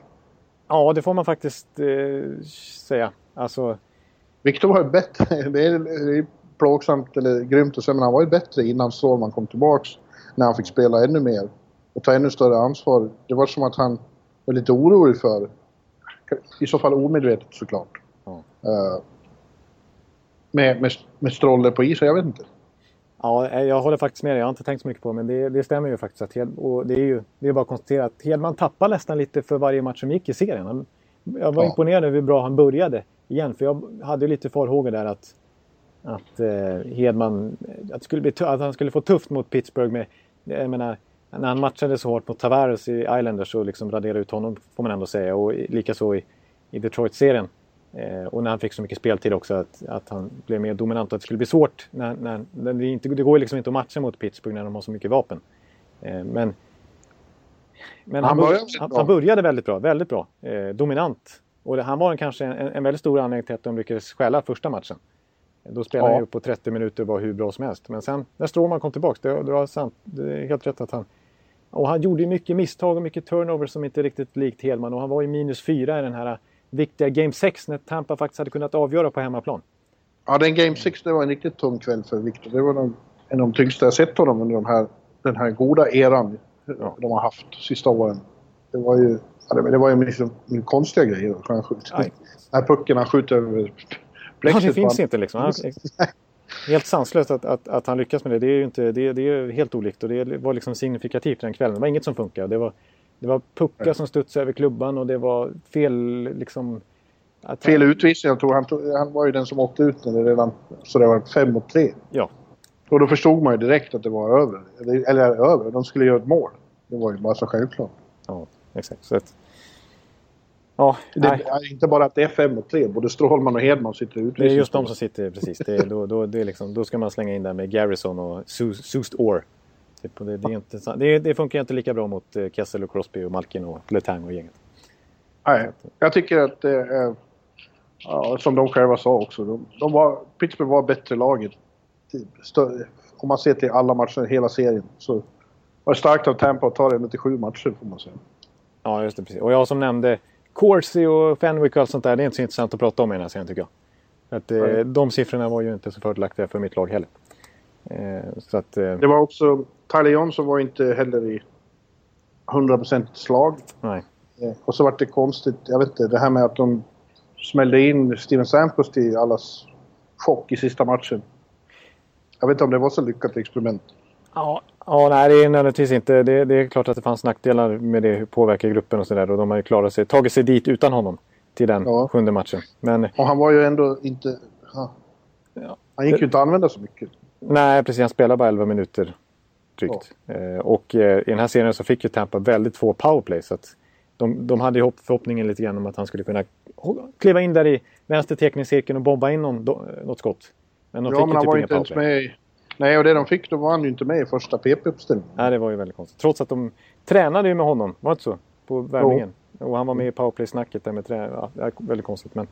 ja, det får man faktiskt eh, säga. Alltså, Viktor var ju bättre. Det är, det är plågsamt eller grymt att säga men han var ju bättre innan Strålman kom tillbaks. När han fick spela ännu mer och ta ännu större ansvar. Det var som att han var lite orolig för, i så fall omedvetet såklart. Eh, med, med, med Strolle på isen, jag vet inte. Ja, eh, jag håller faktiskt med dig. Jag har inte tänkt så mycket på det, men det, det stämmer ju faktiskt. Att Hed, och det är ju det är bara att konstatera att Hedman tappar nästan lite för varje match som gick i serien. Han, jag var Ja. imponerad över hur bra han började igen. För jag hade ju lite farhågor där att, att eh, Hedman att, skulle bli, att han skulle få tufft mot Pittsburgh. Med, jag menar, när han matchade så hårt mot Tavares i Islanders så liksom raderade ut honom får man ändå säga. Och likaså i, i Detroit-serien. Eh, och när han fick så mycket speltid också att, att han blev mer dominant och att det skulle bli svårt. När, när, när det, inte, det går liksom inte att matcha mot Pittsburgh när de har så mycket vapen. Eh, men men han, Han bör- började väldigt han, bra. han började väldigt bra, väldigt bra. Eh, dominant. Och det, han var en, kanske en, en väldigt stor anledning till att de lyckades stjäla första matchen. Då spelade Ja. han ju på 30 minuter och var hur bra som helst. Men sen när Stråman kom tillbaka, det, det var sant. Det är helt rätt att han... Och han gjorde ju mycket misstag och mycket turnover som inte riktigt likt Hedman. Och han var i minus fyra i den här viktiga Game 6 när Tampa faktiskt hade kunnat avgöra på hemmaplan. Ja, den Game 6 det var en riktigt tung kväll för Viktor. Det var en av de tyngsta jag sett honom under de här, den här goda eran Ja. de har haft sista åren. Det var ju, ja, det, var ju liksom konstiga grejer. Han skjuter. Här pucken han skjuter över Ja, plexit. det finns inte liksom. Han, helt sanslöst att, att, att han lyckas med det. Det är ju inte, det, det är helt olikt och det var liksom signifikativt den kvällen. Det var inget som funkade. Det var, det var puckar som studsade över klubban och det var fel liksom... Att Fel utvisning. Jag tror han, tog, han var ju den som åkte ut när det redan... Så det var fem mot tre. Ja, Och då förstod man ju direkt att det var över. Eller, eller över. De skulle göra ett mål. Det var ju bara så självklart. ja exakt. Så att, ja, Det nej, är inte bara att det är fem mot tre. Både Strålman och Hedman sitter i det är just de som sitter precis. Det är, då, då, det är liksom, då ska man slänga in där med Garrison och Su- Sust Orr. Typ, det, det, är inte, det, det funkar inte lika bra mot eh, Kessel och Crosby och Malkin och Letang och gänget. Nej, jag tycker att det är... Ja, som de själva sa också. De, de var, Pittsburgh var bättre laget. Om man ser till alla matcher, hela serien. Så var det starkt av Tampa att ta det till sju matcher får man säga. Ja, just det. Precis. Och jag som nämnde Corsi och Fenwick och allt sånt där. Det är inte så intressant att prata om i den här serien tycker jag. Att, eh, de siffrorna var ju inte så fördelaktiga för mitt lag heller. Eh, så att, eh, Det var också... Tyler Johnson var inte heller i 100% slag. nej. Eh, Och så var det konstigt, jag vet inte, det här med att de smällde in Steven Stamkos till allas chock i sista matchen. Jag vet inte om det var så lyckat experiment. Ja, ja, nej det är nödvändigtvis inte. Det, det är klart att det fanns nackdelar med det, hur påverkar gruppen och sådär. Och de har ju klarat sig, tagit sig dit utan honom till den Ja. sjunde matchen. Men Och han var ju ändå inte... Ja. Ja. Han gick ju inte att använda så mycket. nej, precis. Han spelade bara 11 minuter drygt. Eh, och eh, i den här serien så fick ju Tampa väldigt få powerplay. Så att de, de hade ju hopp, förhoppningen lite grann om att han skulle kunna kliva in där i vänster tekningscirkeln och bomba in någon, något skott. Men de Ja, fick men han typ var inte ens med i... Nej, och det de fick, då var han ju inte med i första PP-uppställningen. Nej, det var ju väldigt konstigt. Trots att de tränade ju med honom, var det inte så? På värmningen. Och han var med i powerplay-snacket där med trä... Ja, det är väldigt konstigt. Men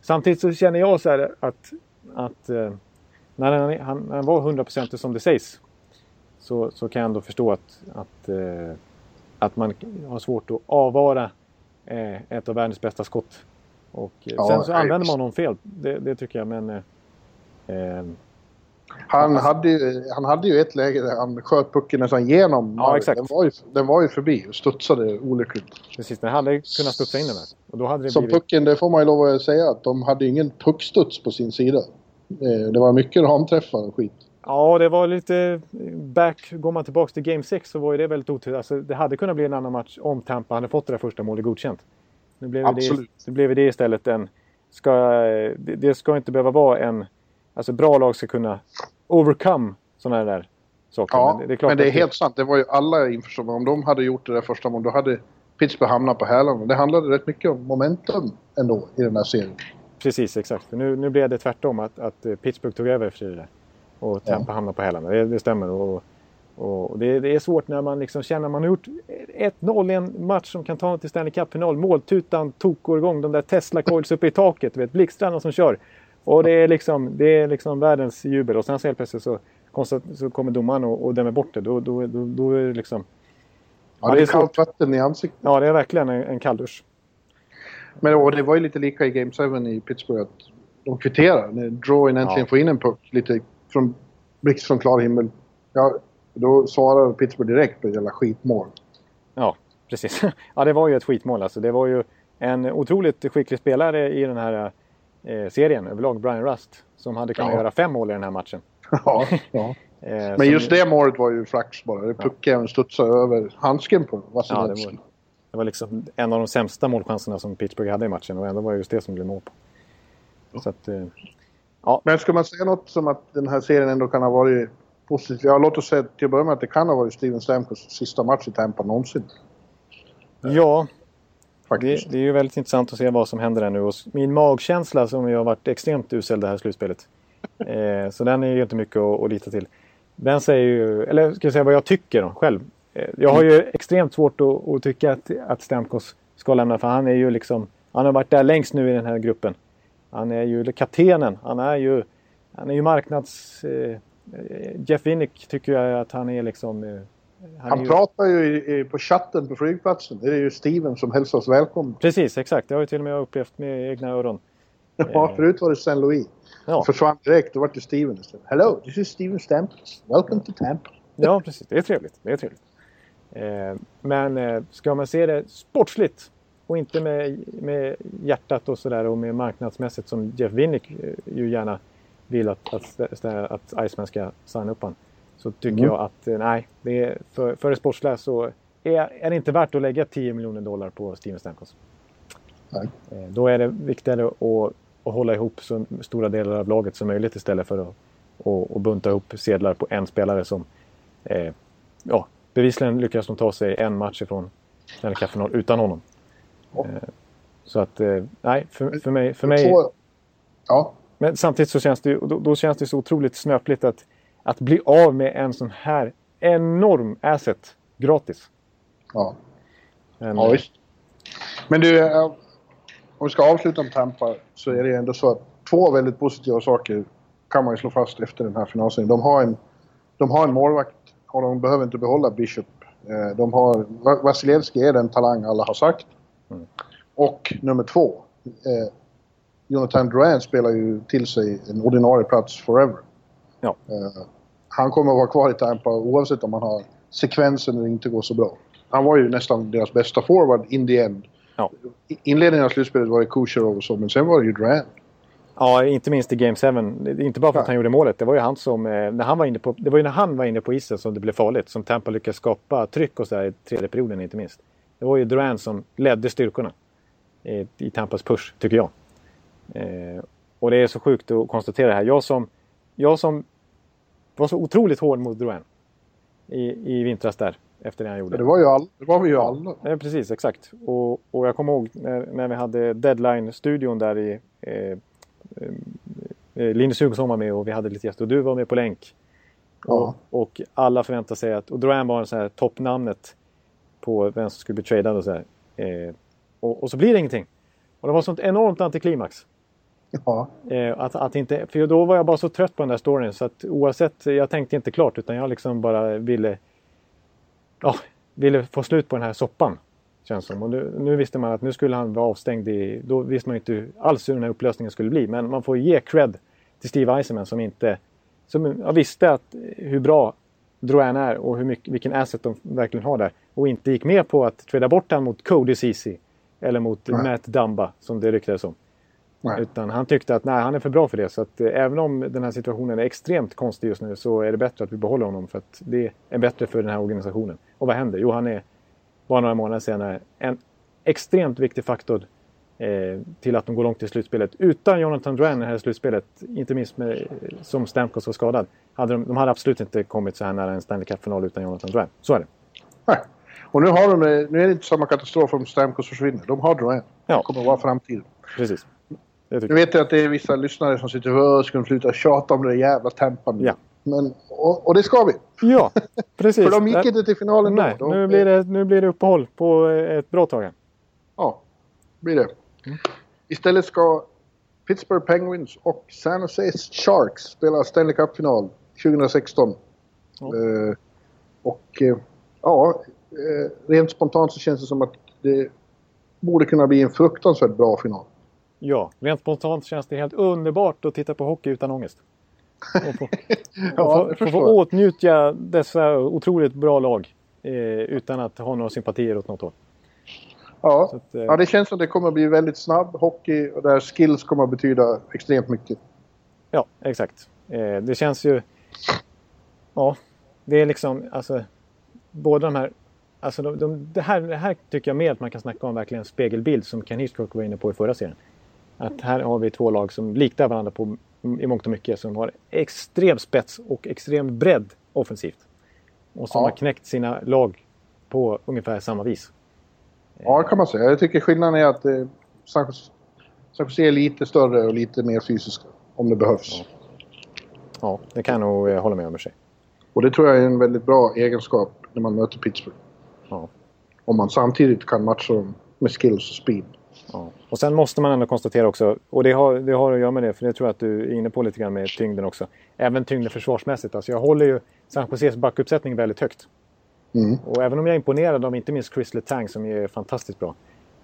samtidigt så känner jag så här att, att eh, när, han, han, när han var 100% som det sägs så, så kan jag ändå förstå att, att, eh, att man har svårt att avvara eh, ett av världens bästa skott. Och Ja, sen så använder man honom fel. Det, det tycker jag. Men Han, hade ju, han hade ju ett läge där han sköt pucken nästan igenom. Ja, exakt. Den var ju, den var ju förbi och studsade olyckligt. precis, den hade kunnat studsa in den här. Och då hade det Som blivit... pucken, det får man ju lov att säga, att de hade ingen puckstuds på sin sida. Eh, Det var mycket ramträffar och skit. Ja, det var lite back. Går man tillbaka till Game 6 så var ju det väldigt otur. Alltså, det hade kunnat bli en annan match om Tampa hade fått det där första målet godkänt. Nu blev det, Absolut. nu blev det istället en... Ska, det, det ska inte behöva vara en... Alltså bra lag ska kunna overcome sådana där saker. Ja, det, det är men det är helt sant. Det var ju alla införstådda. Om de hade gjort det där första målet, då hade Pittsburgh hamnat på hälarna. Det handlade rätt mycket om momentum ändå i den här serien. Precis, exakt. Nu, nu blev det tvärtom. Att, att eh, Pittsburgh tog över efter det där. Och Tampa hamnade på hälarna. Det, det stämmer. Och, Och det, det är svårt när man liksom känner att man har gjort 1-0 i en match som kan ta en till Stanley Cup-final. Måltutan tokar igång. De där Tesla coils uppe i taket. Du vet, blixtrarna som kör. Och det är liksom, det är liksom världens jubel. Och sen så helt plötsligt så, så kommer domaren och, och dömer bort det. Då, då, då, då är det liksom... Ja, det är kallt vatten i ansiktet. Ja, det är verkligen en, en kalldusch. Men och det var ju lite lika i Game 7 i Pittsburgh. Att de kvitterar. När Drawin äntligen ja. får in en puck lite från blixt från klar himmel. Ja, då svarar Pittsburgh direkt på jävla skitmål. Ja, precis. Ja, det var ju ett skitmål alltså. Det var ju en otroligt skicklig spelare i den här eh, serien överlag, Brian Rust, som hade kunnat ja. göra fem mål i den här matchen. Ja, ja. eh, Men just det målet var ju flax bara. Det pucken studsade över handsken på Vasilevski. Ja, det, var, det var liksom en av de sämsta målchanserna som Pittsburgh hade i matchen och ändå var det just det som blev mål på. Så att, eh, ja. Men ska man säga något som att den här serien ändå kan ha varit positiv? Ja, låt oss säga till att börja med att det kan ha varit Steven Stamkos sista match i Tampa någonsin. Ja, det, det, är ju väldigt intressant att se vad som händer där nu. Och min magkänsla som ju har varit extremt usel det här slutspelet. Eh, så den är ju inte mycket att, att lita till. Den säger ju, eller ska jag säga vad jag tycker då, själv. Eh, jag har ju extremt svårt att, att tycka att, att Stamkos ska lämna för han är ju liksom, han har varit där längst nu i den här gruppen. Han är ju kaptenen, han är ju, han är ju marknads... Eh, Jeff Winnick tycker jag att han är liksom eh, han, han ju... pratar ju i, på chatten på flygplatsen. Det är ju Steven som hälsar oss välkomna. Precis, exakt. Det har jag till och med upplevt med egna öron. Ja, förut var det St. Louis. Ja. Försvann direkt. Då var det Steven istället. Hello, this is Steven Stamps. Welcome to Tampa. Ja, precis. Det är trevligt. Det är trevligt. Eh, men eh, ska man se det sportsligt och inte med, med hjärtat och sådär och med marknadsmässigt som Jeff Winnick eh, ju gärna vill att, att, att Iceman ska signa upp honom så tycker mm. jag att eh, nej, det är, för, för det sportsliga så är, är det inte värt att lägga 10 miljoner dollar på Steven Stamkos. Nej. Eh, då är det viktigare att, att hålla ihop så stora delar av laget som möjligt istället för att och, och bunta ihop sedlar på en spelare som eh, ja, bevisligen lyckas de ta sig en match ifrån Stanley Cup-final utan honom. Oh. Eh, så att, eh, nej, för, för mig... För mig ja. Men samtidigt så känns det, då, då känns det så otroligt snöpligt att att bli av med en sån här enorm asset gratis. Ja. Men, ja, visst. Men du, eh, om vi ska avsluta med Tampa så är det ändå så att två väldigt positiva saker kan man ju slå fast efter den här finalserien. De har en, de har en målvakt och de behöver inte behålla Bishop. Eh, de har, Vasilevski är den talang alla har sagt. Mm. Och nummer två. Eh, Jonathan Duran spelar ju till sig en ordinarie plats forever. Ja. Uh, han kommer att vara kvar i Tampa oavsett om han har sekvensen eller inte går så bra. Han var ju nästan deras bästa forward in the end. Ja. Inledningen av slutspelet var det Kucherov och så, men sen var det ju Durant. Ja, inte minst i Game 7. Inte bara för att han gjorde målet. Det var ju han som... Eh, när han var inne på, det var ju när han var inne på isen som det blev farligt. Som Tampa lyckades skapa tryck och så där i tredje perioden inte minst. Det var ju Durant som ledde styrkorna i, i Tampas push, tycker jag. Eh, och det är så sjukt att konstatera det här. Jag som, jag som var så otroligt hård mot Drouin. I, I vintras där. Efter det han gjorde. Det var, ju all, det var vi ju alla. Ja, precis, exakt. Och, och jag kommer ihåg när, när vi hade Deadline-studion där i... Eh, eh, Linus Hugosson var med och vi hade lite gäster och du var med på länk. Ja. Och, och alla förväntade sig att... Och Drouin var så här toppnamnet på vem som skulle bli tradad och så. Eh, och, och, så blir det ingenting. Och det var sånt enormt antiklimax. Ja. Eh, att, att inte, för då var jag bara så trött på den där storyn så att oavsett, jag tänkte inte klart utan jag liksom bara ville, ja, ville få slut på den här soppan. Känns som. Och nu, nu, visste man att nu skulle han vara avstängd i, då visste man inte alls hur den här upplösningen skulle bli. Men man får ge cred till Steve Eisenman som inte, som jag visste att hur bra Drouin är och hur mycket, vilken asset de verkligen har där. Och inte gick med på att trada bort honom mot Cody Ceesay. Eller mot Nej. Matt Dumba som det ryktades om. Nej. Utan han tyckte att nej, han är för bra för det. Så att eh, även om den här situationen är extremt konstig just nu så är det bättre att vi behåller honom för att det är bättre för den här organisationen. Och vad händer? Jo, han är bara några månader senare en extremt viktig faktor eh, till att de går långt i slutspelet. Utan Jonathan Duran i det här slutspelet, inte minst med, som Stamkos var skadad, hade de, de hade absolut inte kommit så här nära en Stanley Cup-final utan Jonathan Duran. Så är det. Nej. Och nu, har de, nu är det inte samma katastrof om Stamkos försvinner. De har Duran. Ja. Det kommer att vara framtiden. Precis. Jag vet att det är vissa lyssnare som sitter och skulle sluta tjata om det där jävla tempan. Ja. Men Och, och det ska vi. Ja, precis. För de gick inte till finalen Nej, då. Nu blir, det, nu blir det uppehåll på ett bra tag. Ja, blir det. Istället ska Pittsburgh Penguins och San Jose Sharks spela Stanley Cup-final 2016. Ja. Eh, och eh, ja, eh, rent spontant så känns det som att det borde kunna bli en fruktansvärt bra final. Ja, rent spontant känns det helt underbart att titta på hockey utan ångest. Och få, Ja, och få, åtnjuta dessa otroligt bra lag eh, utan att ha några sympatier åt något håll. Ja, att, eh, ja, det känns som det kommer att bli väldigt snabb hockey och där skills kommer att betyda extremt mycket. Ja, exakt. Eh, det känns ju... Ja, det är liksom alltså... Båda de här... Alltså de, de, det, här, det här tycker jag mer att man kan snacka om verkligen en spegelbild som Ken Hitchcock var inne på i förra serien. Att här har vi två lag som liknar varandra på, i mångt och mycket. Som har extrem spets och extrem bredd offensivt. Och som Ja. har knäckt sina lag på ungefär samma vis. Ja, det kan man säga. Jag tycker skillnaden är att eh, San Jose- är lite större och lite mer fysiska om det behövs. Ja, det kan jag nog eh, hålla med om i sig. Och det tror jag är en väldigt bra egenskap när man möter Pittsburgh. Ja. Om man samtidigt kan matcha dem med skills och speed. Ja. Och sen måste man ändå konstatera också, och det har, det har att göra med det, för det tror jag att du är inne på lite grann med tyngden också. Även tyngden försvarsmässigt. Alltså jag håller ju San Joses backuppsättning väldigt högt. Mm. Och även om jag är imponerad av inte minst Chris Letang som är fantastiskt bra.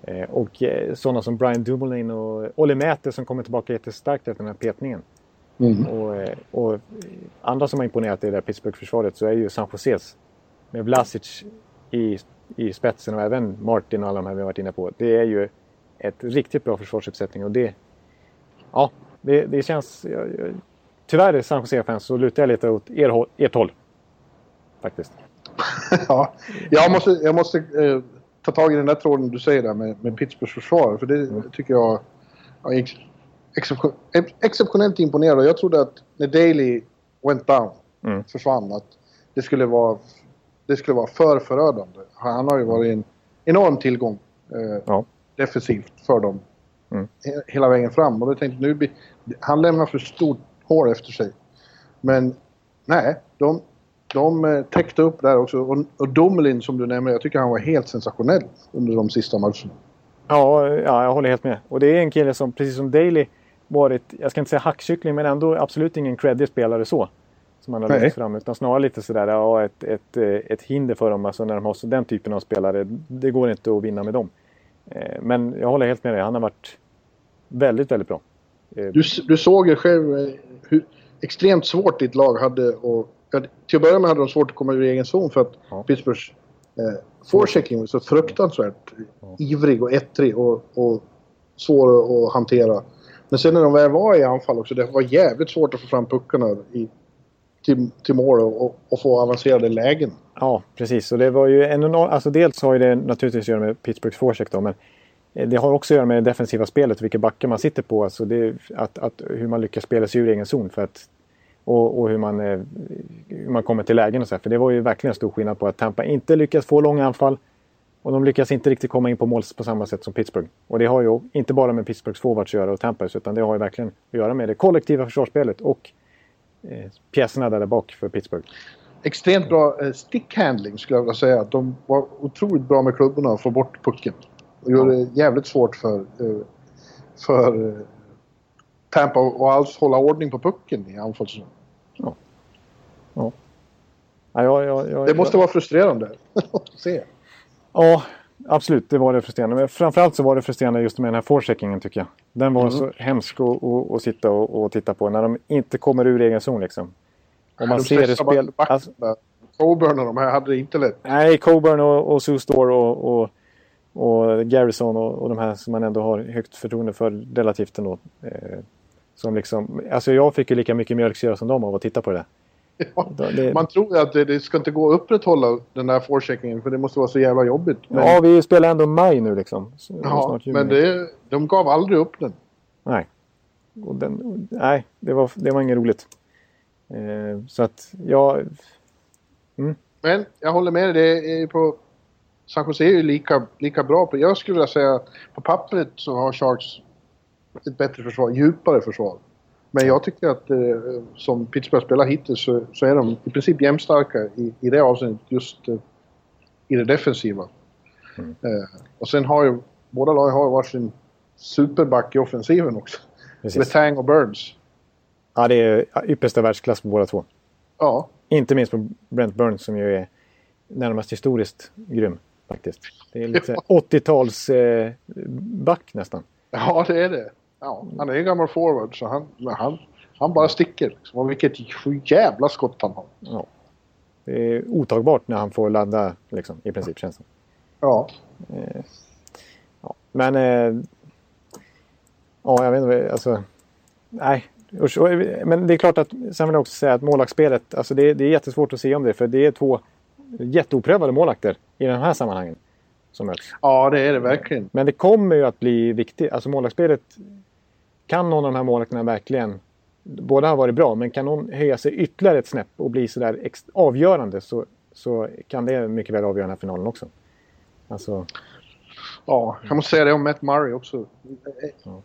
Eh, och eh, sådana som Brian Dumoulin och Olli Mäter som kommer tillbaka jättestarkt efter den här petningen. Mm. Och, eh, och andra som har imponerat i det där Pittsburgh-försvaret så är ju San Joses med Vlasic i, i spetsen och även Martin och alla de här vi har varit inne på. Det är ju ett riktigt bra försvarsuppsättning och det... Ja, det, det känns... Jag, jag, tyvärr San Jose-fans så lutar jag lite åt er, ert håll. Faktiskt. ja, jag måste, jag måste eh, ta tag i den där tråden du säger där med, med Pittsburghs försvar. För det tycker jag är ex, exception, ex- exceptionellt imponerad. Och Jag trodde att när Daley went down, Mm. försvann, att det skulle vara, det skulle vara för förödande. Han har ju varit en enorm tillgång eh, Ja. Defensivt för dem. Mm. he- Hela vägen fram. Och då tänkte nu han lämnar för stort hål efter sig. Men nej, de, de eh, täckte upp där också. Och, och Dumoulin som du nämnde, jag tycker han var helt sensationell under de sista matcherna. Ja, ja, jag håller helt med. Och det är en kille som, precis som Daley, varit, jag ska inte säga hackkyckling, men ändå absolut ingen creddig spelare så. Som han har lyft fram. Utan snarare lite sådär, ja, ett, ett, eh, ett hinder för dem. Alltså när de har så, den typen av spelare. Det går inte att vinna med dem. Eh, Men jag håller helt med dig. Han har varit väldigt, väldigt bra. Eh, Du, du såg ju själv eh, hur extremt svårt ditt lag hade och ja, Till att börja med hade de svårt att komma ur egen zon för att Ja. Pittsburghs eh, forechecking var så fruktansvärt ivrig och ettrig och, och svår att hantera. Men sen när de väl var i anfall också, det var jävligt svårt att få fram puckarna i, till, till mål och, och få avancerade lägen. Ja, precis. Och det var ju en enorm, alltså dels har ju det naturligtvis att göra med Pittsburghs forecheck då, men eh, det har också att göra med det defensiva spelet, vilka backar man sitter på. Alltså det, att, att, hur man lyckas spela sig ur egen zon. För att, och, och hur, man, eh, hur man kommer till lägen och så här. För det var ju verkligen stor skillnad på att Tampa inte lyckas få långa anfall. Och de lyckas inte riktigt komma in på mål på samma sätt som Pittsburgh. Och det har ju inte bara med Pittsburghs forwards att göra och Tampas, utan det har ju verkligen att göra med det kollektiva försvarsspelet och eh, pjäserna där bak för Pittsburgh. Extremt bra eh, stickhandling skulle jag vilja säga. De var otroligt bra med klubborna att få bort pucken. Och gjorde det jävligt svårt för, eh, för eh, Tampa att alls hålla ordning på pucken i anfallszon. Ja, jag, jag, jag, Det måste vara frustrerande att se. Ja, absolut. Det var det frustrerande. Men framförallt så var det frustrerande just med den här forecheckingen tycker jag. Den var så hemsk att, att, att sitta och, och titta på när de inte kommer ur egen zon liksom. Och man De ser det spel... Alltså, Coburn och de här hade det inte lätt. nej, Coburn och, och Sue Store och, och, och Garrison och, och de här som man ändå har högt förtroende för relativt ändå. Eh, som liksom, alltså jag fick ju lika mycket mjölksyra som de av att titta på det. Ja, det- Man tror ju att det, det ska inte gå att upprätthålla den där forecheckingen för det måste vara så jävla jobbigt. Men, Ja, vi spelar ändå maj nu liksom. Ja, men det, de gav aldrig upp den. Nej. Den, nej, det var, det var inget roligt. Eh, så att, ja... Men jag håller med dig. Det är på... San Jose är ju lika, lika bra på... Jag skulle vilja säga på pappret så har Sharks ett bättre försvar, djupare försvar. Men jag tycker att eh, som Pittsburgh spelar hittills så, så är de i princip jämnstarka i, i det avseendet just eh, i det defensiva. Mm. Eh, och sen har ju båda lagen har varsin superback i offensiven också. Precis. Letang och Burns. Ja, det är yppersta världsklass på båda två. Ja, Inte minst på Brent Burns som ju är närmast historiskt grym faktiskt. Det är lite 80-tals eh, nästan. ja det är det. Ja, han är en gammal forward så han, han, han bara sticker. Liksom. Och vilket jävla skott han har. Ja. Det är otagbart när han får ladda liksom, i princip känns det Ja, ja. Men... Eh, ja, jag vet inte. Alltså, nej. Men det är klart att... Sen vill jag också säga att målvaktsspelet. Alltså det, det är jättesvårt att se om det. För det är två jätteoprövade målvakter i de här sammanhangen. Som möts. ja det är det verkligen. Men det kommer ju att bli viktigt. Alltså målvaktsspelet. Kan någon av de här målvakterna verkligen... Båda har varit bra, men kan någon höja sig ytterligare ett snäpp och bli sådär avgörande så, så kan det mycket väl avgöra den här finalen också. Alltså, Ja, jag måste säga det om Matt Murray också. Ja.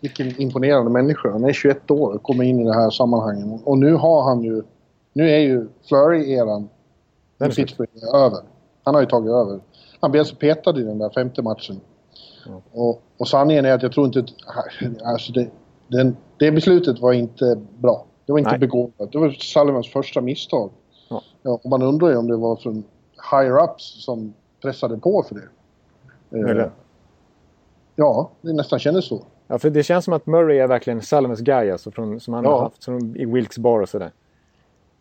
Vilken imponerande människa. Han är 21 år och kommer in i det här sammanhanget. Och nu har han ju... Nu är ju Flurry-eran Den. Pittsburgh över. Han har ju tagit över. Han blev alltså petad i den där femte matchen. Ja. Och, och sanningen är att jag tror inte... Alltså det, den, det beslutet var inte bra. Det var inte Nej. begåvat. Det var Sullivans första misstag. Ja. Ja, och man undrar ju om det var från higher-ups som pressade på för det. Eh, Möjligen. Ja, det nästan kändes så. Ja, för det känns som att Murray är verkligen Salmons guy alltså, från, som han Ja. har haft som i Wilkes Bar och sådär.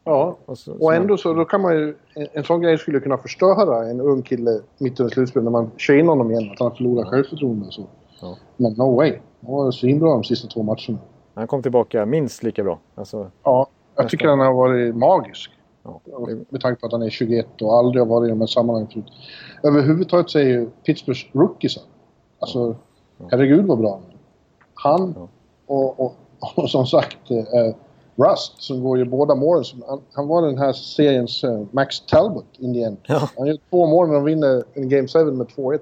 Ja. Och, så, Och ändå så då kan man ju... En, en sån grej skulle kunna förstöra en ung kille mitt under slutspelet när man kör in honom igen. Att han förlorar självförtroende och så. Ja. Men no way. Han var svinbra de sista två matcherna. Han kom tillbaka minst lika bra. Alltså, Ja, jag tycker han har varit magisk. ja, Med tanke på att han är 21 och aldrig har varit i de här sammanhangen förut. Överhuvudtaget så är ju Pittsburghs rookiesar. Alltså, herregud vad bra han är. Han Ja. och, och, och som sagt eh, Rust som går ju båda målen. Han, han var den här seriens eh, Max Talbot in the end. Ja. Han gör två mål när de vinner en Game 7 med 2-1.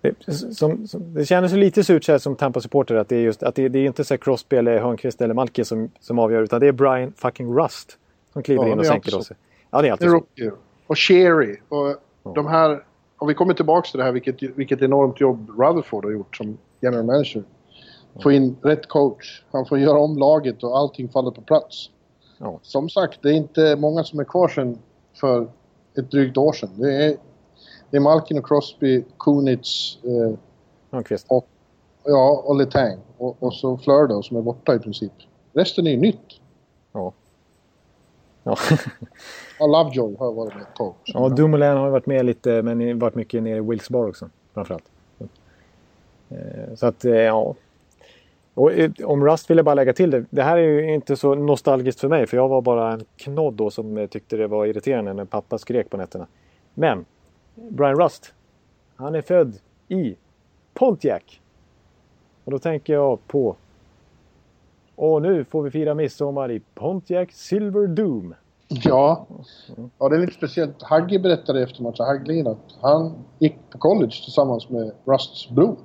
det, som, som, det kändes ju lite surt så här som Tampa-supporter att det är just att det, det är inte så Crosby eller Hörnqvist eller Malki som, som avgör utan det är Brian fucking Rust som kliver Ja, in och sänker oss. Ja, det är alltid så. Och Sherry. Och de här... Om vi kommer tillbaka till det här, vilket, vilket enormt jobb Rutherford har gjort som general manager. Få in rätt coach. Han får göra om laget och allting faller på plats. Ja. Som sagt, det är inte många som är kvar sen för ett drygt år sedan. Det är, det är Malkin och Crosby, Kunitz eh, och, ja, och Letang. Och, och så Fleur då, som är borta i princip. Resten är ju nytt. Ja. Ja. Ja, Lovejoy har varit med tag. ja, Dumoulin har varit med lite men varit mycket nere i Wilkes Bar också. Framförallt. Eh, så att, eh, ja. Och eh, om Rust vill jag bara lägga till det. Det här är ju inte så nostalgiskt för mig. För jag var bara en knodd då som tyckte det var irriterande när pappa skrek på nätterna. Men Brian Rust. Han är född i Pontiac. Och då tänker jag på. Och nu får vi fira midsommar i Pontiac Silver Doom. Ja. ja, det är lite speciellt. Hagge berättade efter matchen, Hagglin, att han gick på college tillsammans med Rusts bror.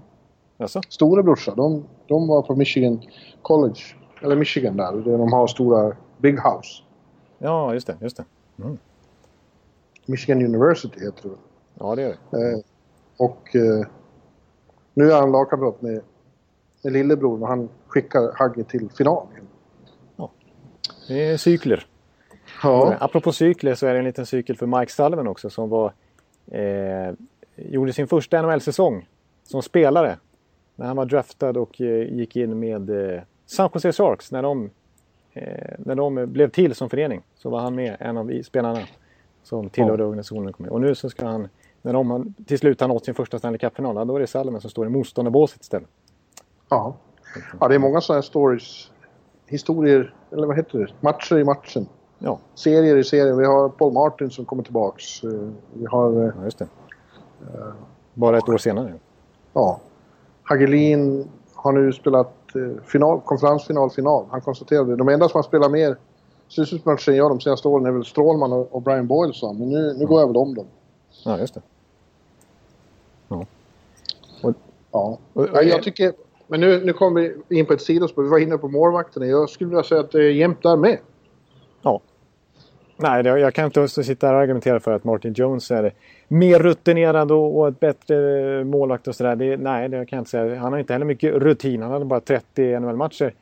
Alltså? Storebrorsa. De, de var på Michigan College, eller Michigan där, där de har stora Big House. Ja, just det. Just det. Michigan University heter det. Ja, det gör det. Eh, och eh, nu är han lagkamrat med, med lillebror och han skickar Hagge till final. Det är cykler. Ja. Apropå cykler så är det en liten cykel för Mike Sullivan också som var, eh, gjorde sin första NHL-säsong som spelare. När han var draftad och eh, gick in med eh, San Jose Sharks när de, eh, när de blev till som förening. Så var han med, en av spelarna som tillhörde organisationen. kom med. Och nu så ska han, när de till slut har nått sin första Stanley Cup-final, ja, då är det Sullivan som står i motståndarbåset istället. Ja. ja, det är många sådana här stories. Historier, eller vad heter det? Matcher i matchen. Ja, serier i serien. Vi har Paul Martin som kommer tillbaks. Vi har ja just det. Bara ett år senare. ja, Hagelin har nu spelat eh, final, konferensfinal, final. Han konstaterade de enda som har spelat mer slutspelsmatcher än jag de senaste åren är väl Strålman och, och Brian Boyle. Men nu, nu går jag väl om dem. Ja, just det. Ja. Och- Och, och- ja, jag tycker men nu, nu kommer vi in på ett sidospår. Vi var inne på målvakterna. Jag skulle vilja säga att det är jämnt där med. Nej, det, jag kan inte sitta här och argumentera för att Martin Jones är mer rutinerad och, och ett bättre målvakt och sådär. Nej, det kan jag inte säga. Han har inte heller mycket rutin. Han hade bara 30 NHL-matcher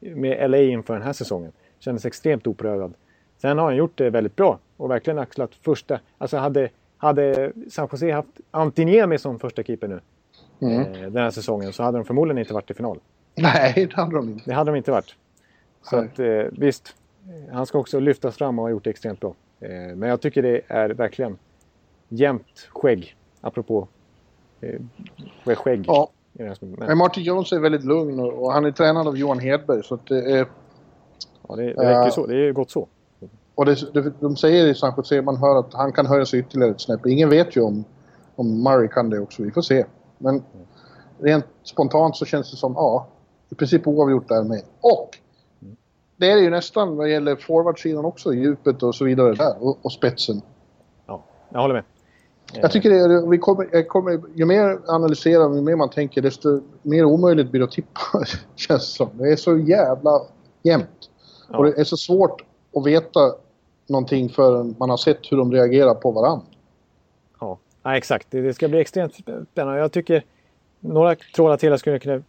med LA inför den här säsongen. Kändes extremt oprövad. Sen har han gjort det väldigt bra och verkligen axlat första... Alltså hade, hade San Jose haft Antiniemi som första keeper nu mm. eh, den här säsongen så hade de förmodligen inte varit i final. Nej, det hade de inte. Det hade de inte varit. Så att, eh, visst, han ska också lyftas fram och ha gjort det extremt bra. Eh, men jag tycker det är verkligen jämnt skägg. Apropå eh, skägg. Ja. Men Martin Jones är väldigt lugn och, han är tränad av Johan Hedberg. Så att det är... Ja, det, det räcker äh, så. Det är gott så. Och det, det, de säger i San Jose, man hör att han kan höja sig ytterligare ett snäpp. Ingen vet ju om, om Murray kan det också. Vi får se. Men rent spontant så känns det som, ja, i princip oavgjort där med. Och det är det ju nästan vad gäller forwardsidan också, djupet och så vidare där. Och, och spetsen. Ja, jag håller med. Jag tycker det vi kommer, kommer, ju mer analyserar, ju mer man tänker, desto mer omöjligt blir det att tippa, känns det som. Det är så jävla jämnt. Ja. Och det är så svårt att veta någonting förrän man har sett hur de reagerar på varandra. Ja, ja exakt. Det, det ska bli extremt spännande. Jag tycker några trådar till jag skulle kunna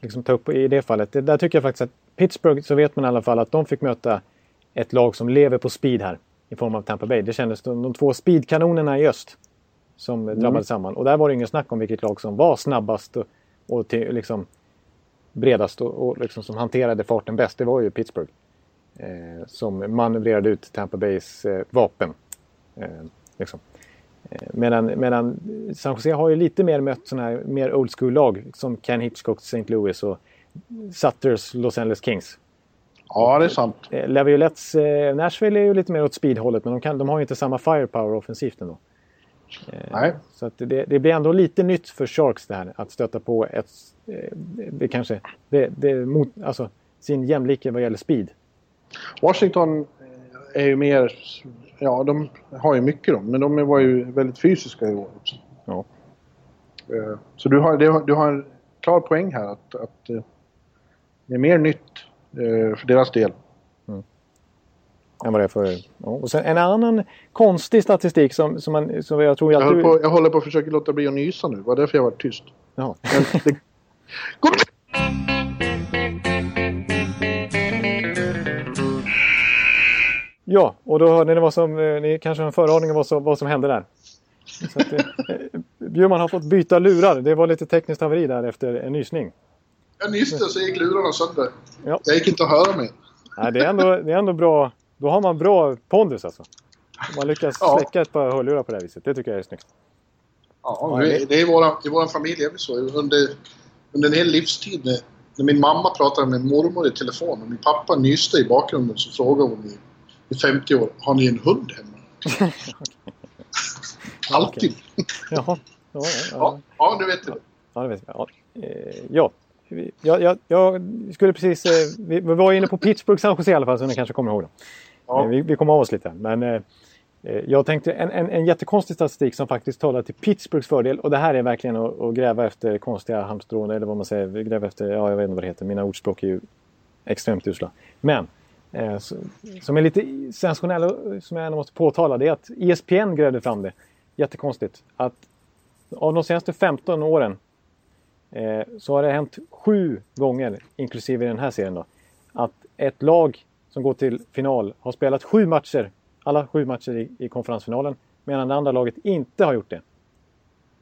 liksom, ta upp i det fallet. Det, där tycker jag faktiskt att Pittsburgh så vet man i alla fall att de fick möta ett lag som lever på speed här i form av Tampa Bay. Det kändes de, de två speedkanonerna i öst som mm. drabbade samman. Och där var det ingen snack om vilket lag som var snabbast och, och till, liksom, bredast och, och liksom, som hanterade farten bäst. Det var ju Pittsburgh. Eh, som manövrerade ut Tampa Bays eh, vapen. Eh, liksom. Eh, medan, medan San Jose har ju lite mer mött sådana här mer old school-lag som Ken Hitchcock St. Louis och Sutters Los Angeles Kings. Ja, det är sant. Eh, Laviolettes eh, Nashville är ju lite mer åt speedhållet men de, kan, de har ju inte samma firepower offensivt ändå. Eh, Nej. Så det, det, blir ändå lite nytt för Sharks det här att stöta på ett, eh, det kanske, det, det mot, alltså sin jämlike vad gäller speed. Washington är ju mer, ja de har ju mycket de, men de var ju väldigt fysiska i år också. Ja. Eh, så du har, du har en klar poäng här att, att det är mer nytt för deras del. Mm. Än vad det är för... Ja. Och sen en annan konstig statistik som, som, man, som jag tror jag att du... På, jag håller på att försöka låta bli att nysa nu. Det var därför jag var tyst. Ja. det... Ja, och då hörde ni vad som, eh, ni kanske har en föraning om vad som, vad som hände där. Så att, eh, Bjurman har fått byta lurar. Det var lite tekniskt haveri där efter en nysning. Jag nyste så gick lurarna sönder. Ja. Jag gick inte att höra mer. Nej, det är ändå, det är ändå bra. Då har man bra pondus alltså. Man lyckas ja. släcka ett par hörlurar på det här viset. Det tycker jag är snyggt. Ja, det är i våran, i våran familj är vi så. Under, under en hel livstid när, när min mamma pratade med mormor i telefon och min pappa nyste i bakgrunden så frågade hon i, i 50 år, har ni en hund hemma? Alltid. Jaha. Ja, ja, ja. ja, nu vet du det. Ja, det vet jag. Ja. Ja. Jag, jag, jag, skulle precis... Eh, vi, vi var inne på Pittsburgh San Jose i alla fall, så ni kanske kommer ihåg det. Ja. Eh, vi, vi kommer av oss lite. Men eh, jag tänkte en, en, en jättekonstig statistik som faktiskt talar till Pittsburghs fördel. Och det här är verkligen att, att gräva efter konstiga halmstrån eller vad man säger. Gräva efter, ja jag vet inte vad det heter. Mina ordspråk är ju extremt usla. Men eh, som är lite sensationella, som jag ändå måste påtala, det är att ESPN grävde fram det. Jättekonstigt. Att av de senaste 15 åren eh, så har det hänt sju gånger, inklusive den här serien då, att ett lag som går till final har spelat sju matcher, alla sju matcher i, i konferensfinalen, medan det andra laget inte har gjort det.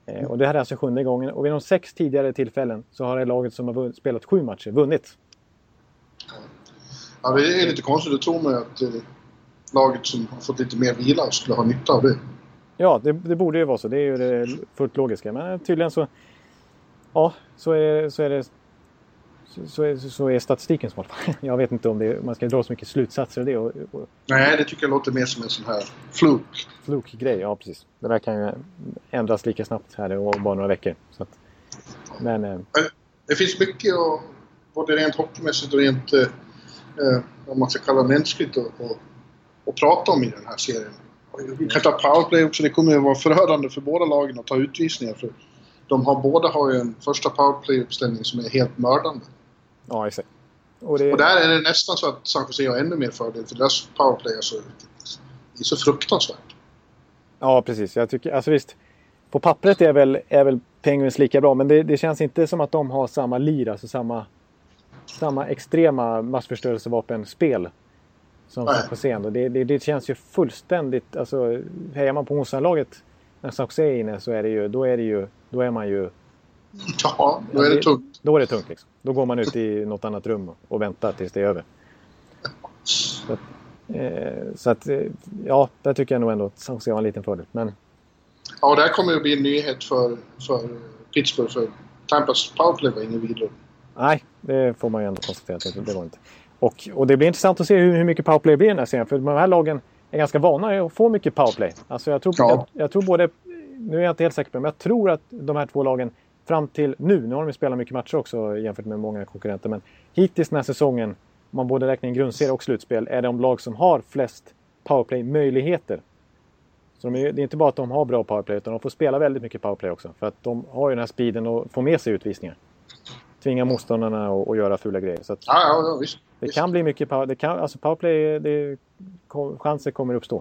Eh, och det här är alltså sjunde gången och vid de sex tidigare tillfällen så har det laget som har spelat sju matcher vunnit. Ja, det är lite konstigt. Då tror man att eh, laget som har fått lite mer vila skulle ha nytta av det. Ja, det, det, borde ju vara så. Det är ju det fullt logiska. Men tydligen så... Ja, så är, så är det så är, så är statistiken smart. Jag vet inte om det, man ska dra så mycket slutsatser av det. Och, och... Nej, det tycker jag låter mer som en sån här fluk. Flukgrej, ja precis. Det där kan ju ändras lika snabbt här och bara några veckor. Så att, men, eh... Det finns mycket, och, både rent hockeymässigt och rent, eh, eh vad man ska kalla mänskligt, att och, och prata om i den här serien. Vi kan ta powerplay också. Det kommer att vara förödande för båda lagen att ta utvisningar. För de har, båda har ju en första powerplay-uppställning som är helt mördande. Ja, exakt. Och det, Och där är det nästan så att San Jose har ännu mer fördel för deras powerplay är så, det är så fruktansvärt. Ja, precis. Jag tycker, alltså visst, på pappret är väl, är väl Penguins lika bra, men det, det känns inte som att de har samma lir, alltså samma, samma extrema massförstörelsevapenspel som. San Jose ändå. Det, det, det känns ju fullständigt, alltså hejar man på motståndarlaget när San Jose är inne så är det ju, då är det ju, då är man ju, Ja, då är det tungt. då är det tungt liksom. Då går man ut i något annat rum och väntar tills det är över. Så att, eh, så att eh, ja, där tycker jag nog ändå att San har en liten fördel. Men Ja, och det här kommer ju bli en nyhet för, för Pittsburgh för Tampas powerplay var ingen vidare. Nej, det får man ju ändå konstatera att det, det var inte. Och, och det blir intressant att se hur, hur mycket powerplay det blir i den här serien. För de här lagen är ganska vana att få mycket powerplay. Alltså jag tror, Ja. jag, jag tror både... Nu är jag inte helt säker på det, men jag tror att de här två lagen fram till nu, nu har de ju spelat mycket matcher också jämfört med många konkurrenter, men hittills den här säsongen, om man både räknar in grundserie och slutspel, är de lag som har flest powerplay-möjligheter. Så de är, det är inte bara att de har bra powerplay, utan de får spela väldigt mycket powerplay också. För att de har ju den här speeden och får med sig utvisningar. Tvinga motståndarna att att göra fula grejer. Så att Ja, ja, visst. det visst. kan bli mycket power, det kan, alltså powerplay, det, chanser kommer uppstå.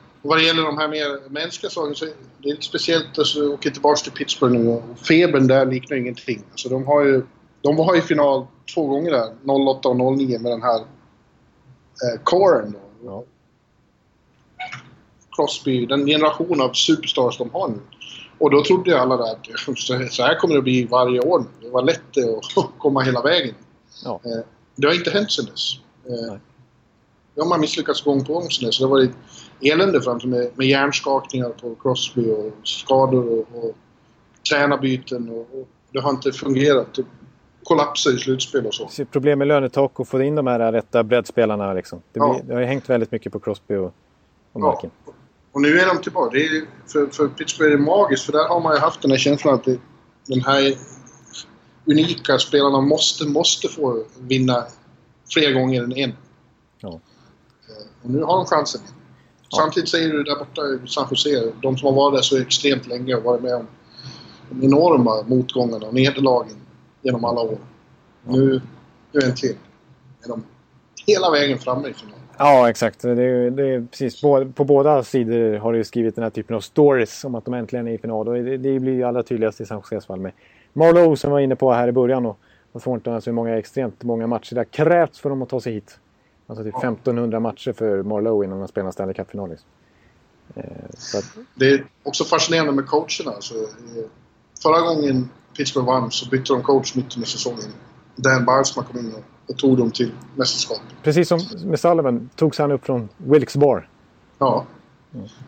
och vad det gäller de här mer mänskliga sakerna så är det lite speciellt alltså, att åka tillbaka till Pittsburgh nu och febern där liknar ingenting. Alltså, de har ju de var i final två gånger där, 08 och 09 med den här eh, coren. Då. Ja. Crosby, den generation av superstars de har nu. Och då trodde ju alla där att så- här kommer det bli varje år. Det var lätt att komma hela vägen. Ja. Eh, Det har inte hänt sen dess. Eh, Nej. De har misslyckats gång på gång sen dess. Så det har varit elände fram till med, hjärnskakningar på Crosby och skador och, och tränarbyten. Och, och det har inte fungerat. Och kollapsar i slutspel och så. Så Problem med lönetak och få in de här rätta breddspelarna. Liksom. Det, Ja. blir, det har ju hängt väldigt mycket på Crosby och, och Ja. Malkin. Och nu är de tillbaka. Det är, för, för Pittsburgh är det magiskt för där har man ju haft den här känslan att det, den här unika spelarna måste, måste få vinna fler gånger än en. Ja. Eh, Och nu har de chansen. Samtidigt säger du där borta i San Jose, de som har varit där så extremt länge och varit med om de enorma motgångarna och nederlagen genom alla år. Nu, nu äntligen är de hela vägen framme i finalen. Ja, exakt. Det är, det är precis. På, båda sidor har det skrivit den här typen av stories om att de äntligen är i final. Och det, det blir ju allra tydligast i San Joses fall med Marlowe som var inne på här i början och, och Thornton. Alltså hur många, extremt många matcher det har krävts för dem att ta sig hit. Alltså typ 1500 matcher för Marlowe innan de spelar Stanley Cup-final. Liksom. Eh, att, Det är också fascinerande med coacherna. Alltså, förra gången Pittsburgh vann så bytte de coach mitt under säsongen. Dan Barsma kom in och, och tog dem till mästerskap. precis som med Sullivan togs han upp från Wilkes Bar. Ja.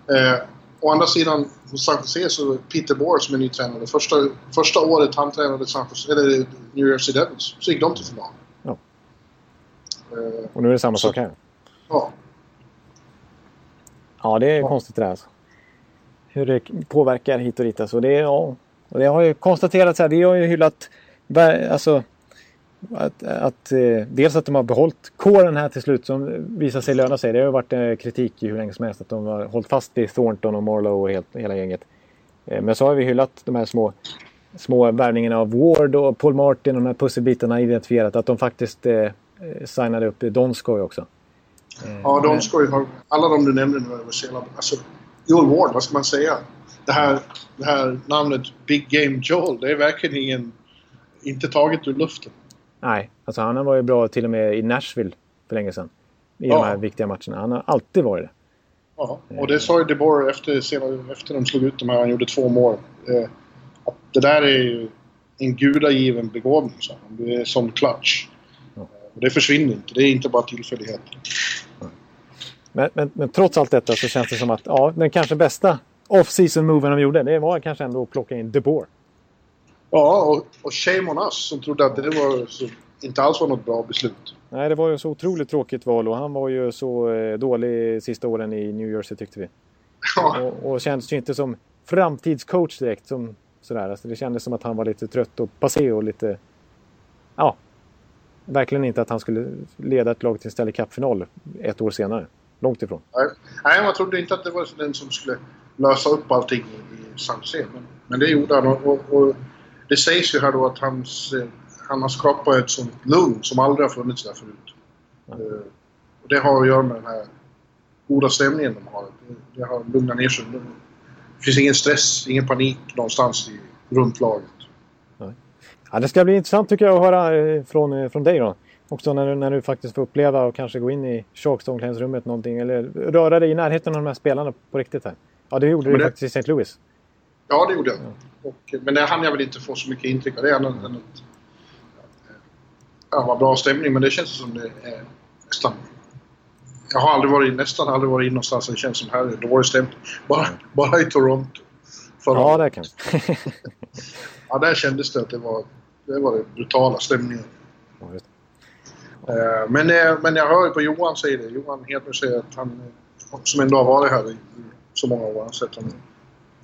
Eh, å andra sidan, hos San Jose så Peter Bohr som är ny tränare. Första, första året han tränade San Jose, eller New Jersey Devils så gick de till final. Och nu är det samma Så- sak här. ja. Ja, det är Ja. konstigt det där. Alltså. Hur det påverkar hit och dit. Alltså. Det, ja, och det har ju konstaterats här. Vi har ju hyllat alltså, att, att, eh, dels att de har behållit kåren här till slut som visar sig löna sig. Det har ju varit eh, kritik i hur länge som helst att de har hållit fast vid Thornton och Marlowe och helt, hela gänget. Eh, men så har vi hyllat de här små, små värvningarna av Ward och Paul Martin och de här pusselbitarna identifierat. Att de faktiskt signade upp Donskoj också. Ja, de ska ju ha... Alla de du nämnde nu jävla... Alltså, Joel Ward, vad ska man säga? Det här, det här namnet Big Game Joel, det är verkligen ingen... Inte taget ur luften. Nej, alltså han var ju bra till och med i Nashville för länge sedan. I Ja. de här viktiga matcherna. Han har alltid varit det. Ja, och det sa ju DeBoer efter, senare, efter de slog ut de här, han gjorde två mål. Eh, att det där är ju en gudagiven begåvning, sa han. Du är som clutch. Det försvinner inte. Det är inte bara tillfälligheter. Men, men, men trots allt detta så känns det som att ja, den kanske bästa off-season moven de gjorde, det var kanske ändå att plocka in DeBoer. Ja, och, och shame on us som trodde att det var inte alls var något bra beslut. Nej, det var ju så otroligt tråkigt val och han var ju så eh, dålig sista åren i New Jersey tyckte vi. Ja, Och, och kändes ju inte som framtidscoach direkt. Som, sådär. Alltså, det kändes som att han var lite trött och passé och lite... Ja. Verkligen inte att han skulle leda ett lag till en Stanley Cup-final ett år senare. Långt ifrån. nej, man trodde inte att det var den som skulle lösa upp allting i San. Men, men det gjorde han. Och, och, det sägs ju här då att hans, eh, han har skapat ett sånt lugn som aldrig har funnits där förut. Eh, och det har att göra med den här goda stämningen de har. Det har lugnat ner sig. Det finns ingen stress, ingen panik någonstans i, runt laget. Ja, det ska bli intressant tycker jag att höra eh, från, eh, från dig då. Också när du, när du faktiskt får uppleva och kanske gå in i Sharks omklädningsrummet någonting. Eller röra dig i närheten av de här spelarna på riktigt här. Ja, det gjorde Men du det- faktiskt i St. Louis. Ja, det gjorde jag. Och, men det hann jag väl inte få så mycket intryck av det annat än att ja, var bra stämning. Men det känns som det är nästan... Jag har aldrig varit, nästan aldrig varit in någonstans det känns som här är dålig stämning. Bara, bara i Toronto. Förra Ja, det kan ja, där kändes det att det var, det var det brutala stämningen. ja, just. Eh, Men, eh, men jag hör ju på Johan säger det. Johan Hedberg säger att han, som ändå har varit här i så många år, han säger att han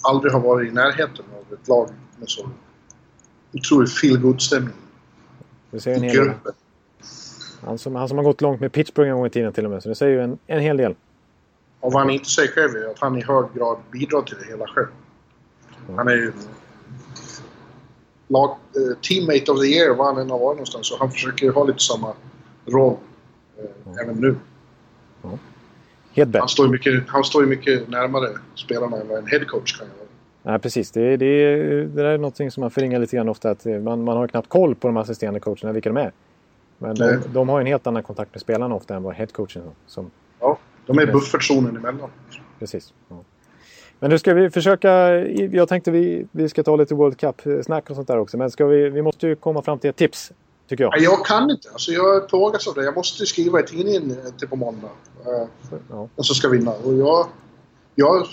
aldrig har varit i närheten av ett lag med så otroligt feel stämning Det säger en hel del. Han som, han som har gått långt med Pittsburgh en gång i tiden till och med. Så det säger ju en, en hel del. Och vad han inte säger själv är att han i hög grad bidrar till det hela själv. Han är ju lag, eh, teammate of the year var han än har varit någonstans. Så han försöker ha lite samma roll eh, även nu. Hedberg. Han står ju mycket, han står mycket närmare spelarna än vad en headcoach kan göra. Nej, precis. Det, det, det där är något som man förringar lite grann ofta. Att eh, man, man har knappt koll på de assisterande coacherna, vilka de är. Men de, de har ju en helt annan kontakt med spelarna ofta än vad headcoachen har. Som, Ja, de är buffertzonen emellan. precis. Ja. Men nu ska vi försöka... Jag tänkte vi, vi ska ta lite World Cup-snack och sånt där också. Men ska vi, vi måste ju komma fram till ett tips, tycker jag. Jag kan inte. Alltså jag plågas av det. Jag måste skriva i tidningen eh, till på måndag. Eh, Ja. Och så ska vinna. Och jag... Jag,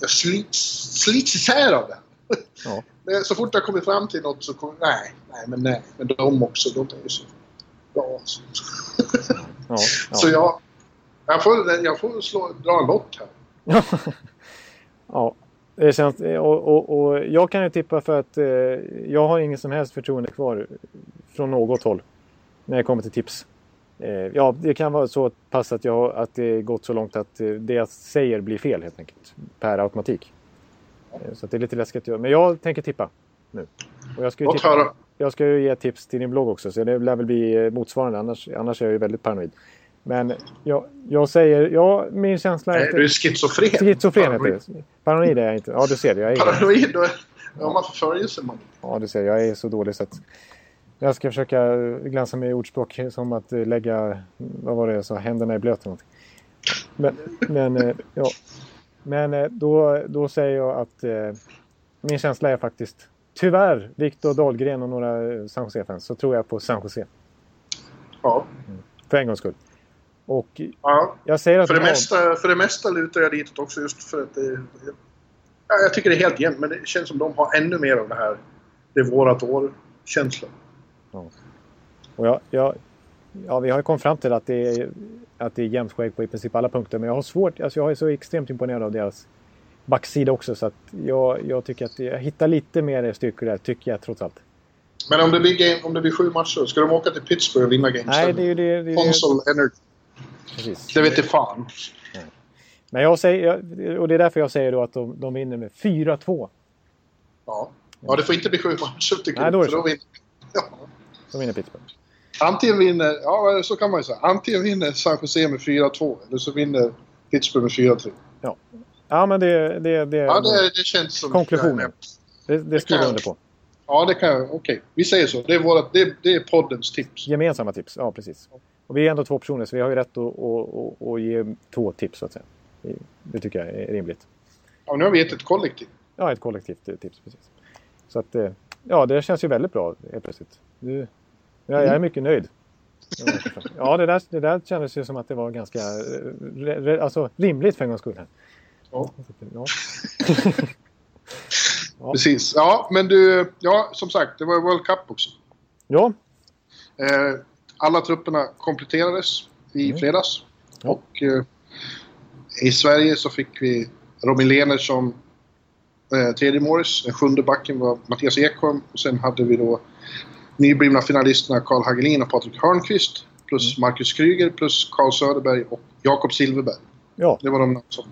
jag slits, slits isär av det. Ja. Så fort jag kommer fram till något så kommer... Nej, nej, men nej. Men de också. De är ju så bra. alltså. Ja, Så ja. jag... Jag får, jag får slå, dra en lott här. Ja. Det känns, och, och, och jag kan ju tippa för att eh, jag har ingen som helst förtroende kvar från något håll. När det kommer till tips. Eh, ja, det kan vara så pass att, jag, att det gått så långt att eh, det jag säger blir fel helt enkelt. Per automatik. Eh, så det är lite läskigt att göra. Men jag tänker tippa nu. Och jag ska ju tippa, jag ska ju ge tips till din blogg också. Så det lär väl bli eh, motsvarande. Annars, annars är jag ju väldigt paranoid. Men jag, jag säger, ja min känsla är Nej, du är schizofren. Schizofren heter det. Paranoid är jag inte. Ja, du ser det. Jag är, Paranoid, då då har man förföljelse man. ja, du ser, jag är så dålig så att jag ska försöka glänsa med ordspråk som att lägga, vad var det jag sa, händerna i blöt eller någonting. Men, men, eh, ja. men eh, då, då säger jag att eh, min känsla är faktiskt, tyvärr, Viktor Dahlgren och några San Jose-fans, så tror jag på San Jose. Ja. För en gångs skull. Och ja. jag säger att... För det, de- mesta, för det mesta lutar jag ditåt också just för att det... Ja, jag tycker det är helt jämnt, men det känns som de har ännu mer av det här det är vårat år-känslan. Och jag, jag, ja, vi har ju kommit fram till att det är, att det är jämnt skägg på i princip alla punkter. Men jag har svårt, alltså jag är så extremt imponerad av deras backsida också. Så att jag, jag tycker att jag hittar lite mer styrkor där, tycker jag trots allt. Men om det blir, game, om det blir sju matcher, ska de åka till Pittsburgh och vinna Game Nej, 7? det är ju det. det, är, Console Energy. Precis. Det vet jag fan. Men jag säger, och det är därför jag säger då att de, de vinner med 4-2. Ja. ja, det får inte bli sju matcher tycker Nej, då är det så. vinner... ja. De vinner Pittsburgh. Antingen vinner, ja så kan man ju säga. Antingen vinner San Jose med 4-2 eller så vinner Pittsburgh med 4-3. Ja, men det, det, det, Ja, det, det känns som... Konklusionen. det, det skriver jag under på. Ja, det kan jag. Okej, vi säger så. Det är, vårat, det, det är poddens tips. Gemensamma tips, ja precis. Och vi är ändå två personer så vi har ju rätt att, att, att, att ge två tips så att säga. Det- tycker jag är rimligt. Ja, nu har vi gett ett kollektiv. Ja, ett kollektivt eh, tips. Precis. Så att, eh, ja, det känns ju väldigt bra helt plötsligt. Du, ja, jag är mycket nöjd. Ja, det där, det där kändes ju som att det var ganska eh, re, re, alltså, rimligt för en gångs skull. Här. Ja. Ja. Ja. Precis. Ja, men du, ja som sagt, det var World Cup också. ja, Eh, alla trupperna kompletterades i Mm. fredags. Ja. Och eh, i Sverige så fick vi Robin Lehner som eh, tredje målis. Den sjunde backen var Mattias Ekholm. Och sen hade vi då nyblivna finalisterna Karl Hagelin och Patrik Hörnqvist. Plus Mm. Marcus Kryger, plus Carl Söderberg och Jakob Silverberg. ja. Det var de som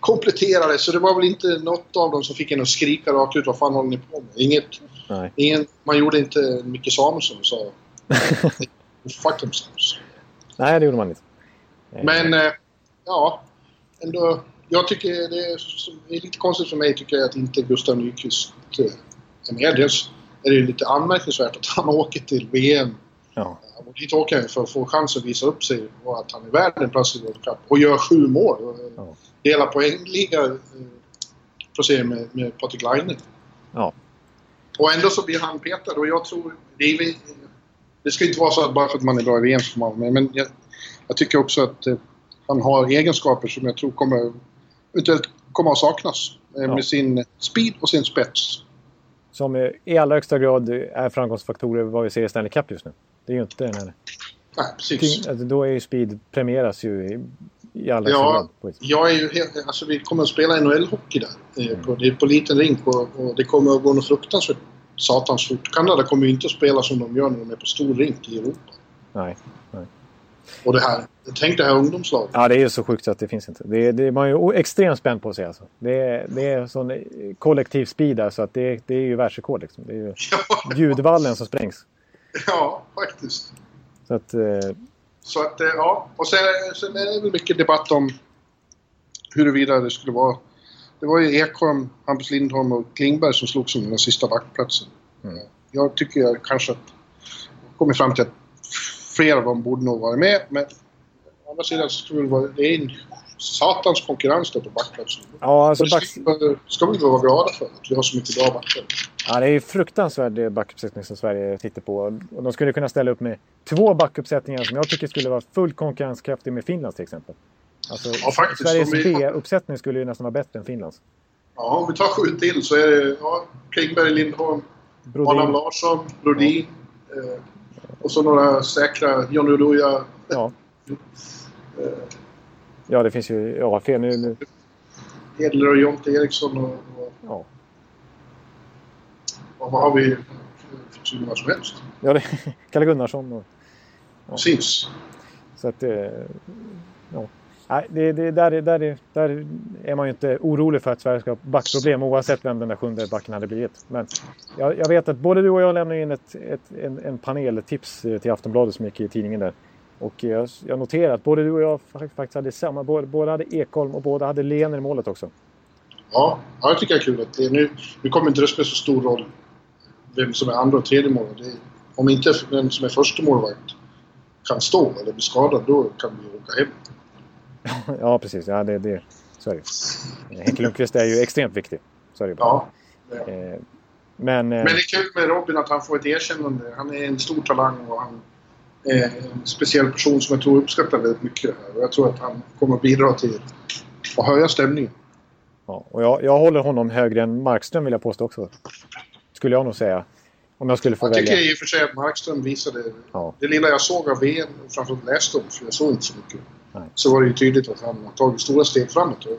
kompletterade. Så det var väl inte något av dem som fick en att skrika rakt ut. Vad fan håller ni på med? Inget, Nej. ingen, man gjorde inte Micke Samuelsson och sa Fuck themselves. Nej, det gjorde man inte. Men eh, ja, ändå. Jag tycker det är, det är lite konstigt för mig tycker jag att inte Gustav Nyqvist eh, är med. Dels är det lite anmärkningsvärt att han åker till VM. Ja. Och dit åker han för att få chans att visa upp sig och att han är värd en plats i World Cup. Och gör sju mål. Eh, Ja. Delar poängliga eh, placering med, med Patrik Laine. Ja. Och ändå så blir han petad och jag tror... Det, är, det ska inte vara så att bara för att man är bra i VM så får man vara med. Men jag, jag tycker också att eh, han har egenskaper som jag tror kommer eventuellt kommer att saknas. Eh, Ja. Med sin speed och sin spets. Som i allra högsta grad är framgångsfaktorer vad vi ser i Stanley Cup just nu. Det är ju inte den här... Nej, precis. Alltså, då är ju speed premieras ju i, i allra högsta Ja, grad. jag är ju helt... Alltså vi kommer att spela NHL-hockey där. Eh, på, det är på liten rink och, och det kommer att gå något fruktansvärt satans fort. Kanada kommer ju inte att spela som de gör när de är på stor rink i Europa. Nej. Och det här... Tänk det här ungdomslaget. Ja, det är ju så sjukt så att det finns inte. Det, det, man är ju extremt spänd på att se alltså. Det, är- det är sån eh, kollektiv speed där så att det, det är ju världsrekord liksom. Det är ju ljudvallen som sprängs. ja, faktiskt. Så att, eh, Så att, eh, ja. Och sen, sen är det väl mycket debatt om huruvida det skulle vara... Det var ju Ekholm, Hampus Lindholm och Klingberg som slogs om den sista backplatsen. Mm. Jag tycker jag kanske att... kommit fram till att flera av dem borde nog vara med, men å andra sidan så ska det väl vara... Det är en satans konkurrens där på backplatsen. ja, alltså Och det back, ska, vi- vi vara glada för, att vi har så mycket bra backar. ja, det är ju fruktansvärd backuppsättning som Sverige tittar på. Och de skulle kunna ställa upp med två backuppsättningar som jag tycker skulle vara fullt konkurrenskraftiga med Finlands till exempel. Alltså, Ja, faktiskt. Sveriges vi- B-uppsättning skulle ju nästan vara bättre än Finlands. Ja, om vi tar sju till så är det ja, Klingberg, Lindholm, Brodin, Adam Larsson, Brodin eh, och så några säkra Johnny Oduya. ja. Eh, ja, det finns ju... Ja, fel nu. nu. Edler och Jonte Eriksson och, och, Ja. och vad har vi? Ju många som helst. Ja, det, Kalle Gunnarsson och... Precis. Så att... eh, Ja. Nej, det, det, där, är- där, är- där är man ju inte orolig för att Sverige ska ha backproblem oavsett vem den där sjunde backen hade blivit. Men jag, jag vet att både du och jag lämnade in ett, ett, en, en paneltips eh, till Aftonbladet som gick i tidningen där. Och jag, jag noterar att både du och jag faktiskt hade samma. Båda, båda hade Ekholm och båda hade Lehner i målet också. Ja, ja, jag tycker det är kul att det är nu, nu kommer inte det spela så stor roll vem som är andra och tredje mål. Det, om inte den som är första målvakt kan stå eller bli skadad, då kan vi åka hem. ja, precis. Ja, det, det, så är det. Henke Lundqvist är ju extremt viktig. Så är det bara. Ja. Eh, men, eh, Men det är kul med Robin att han får ett erkännande. Han är en stor talang och han är en speciell person som jag tror uppskattar väldigt mycket. det här. Och jag tror att han kommer att bidra till att höja stämningen. Ja, och jag, jag håller honom högre än Markström vill jag påstå också. Skulle jag nog säga. Om jag skulle få Jag välja. tycker i och för sig att Markström visade... Ja. Det lilla jag såg av VM, och framförallt läste om, för jag såg inte så mycket. Nej. Så var det ju tydligt att han har tagit stora steg framåt. Och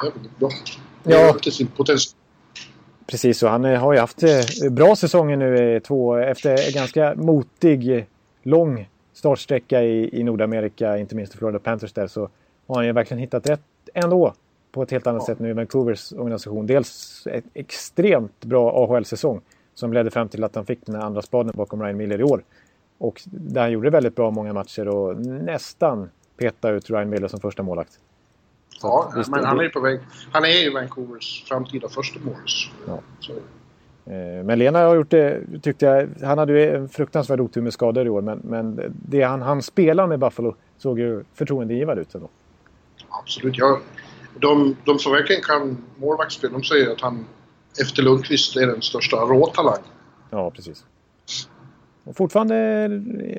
det är väldigt bra. Ja. Ja. Till sin potential. Precis, och han eh, har ju haft eh, bra säsonger nu eh, två efter en ganska motig, lång startsträcka i, i Nordamerika, inte minst i Florida Panthers där, så har han ju verkligen hittat rätt ändå på ett helt annat sätt nu i Vancouvers organisation. Dels ett extremt bra AHL-säsong som ledde fram till att han fick den här andra spaden bakom Ryan Miller i år. Och där han gjorde väldigt bra många matcher och nästan petade ut Ryan Miller som första målvakt. Så Ja, visst, men han är ju på väg. Han är ju Vancouvers framtida första målis. Ja. Eh, Men Lena har gjort det, tyckte jag. Han hade ju en fruktansvärd otur med skador i år. Men, men det han, han spelar med Buffalo såg ju förtroendeingivande ut. Ändå. absolut. Ja, de, de som verkligen kan målvaktsspel, de säger att han efter Lundqvist är den största råtalang. Ja, precis. Och fortfarande,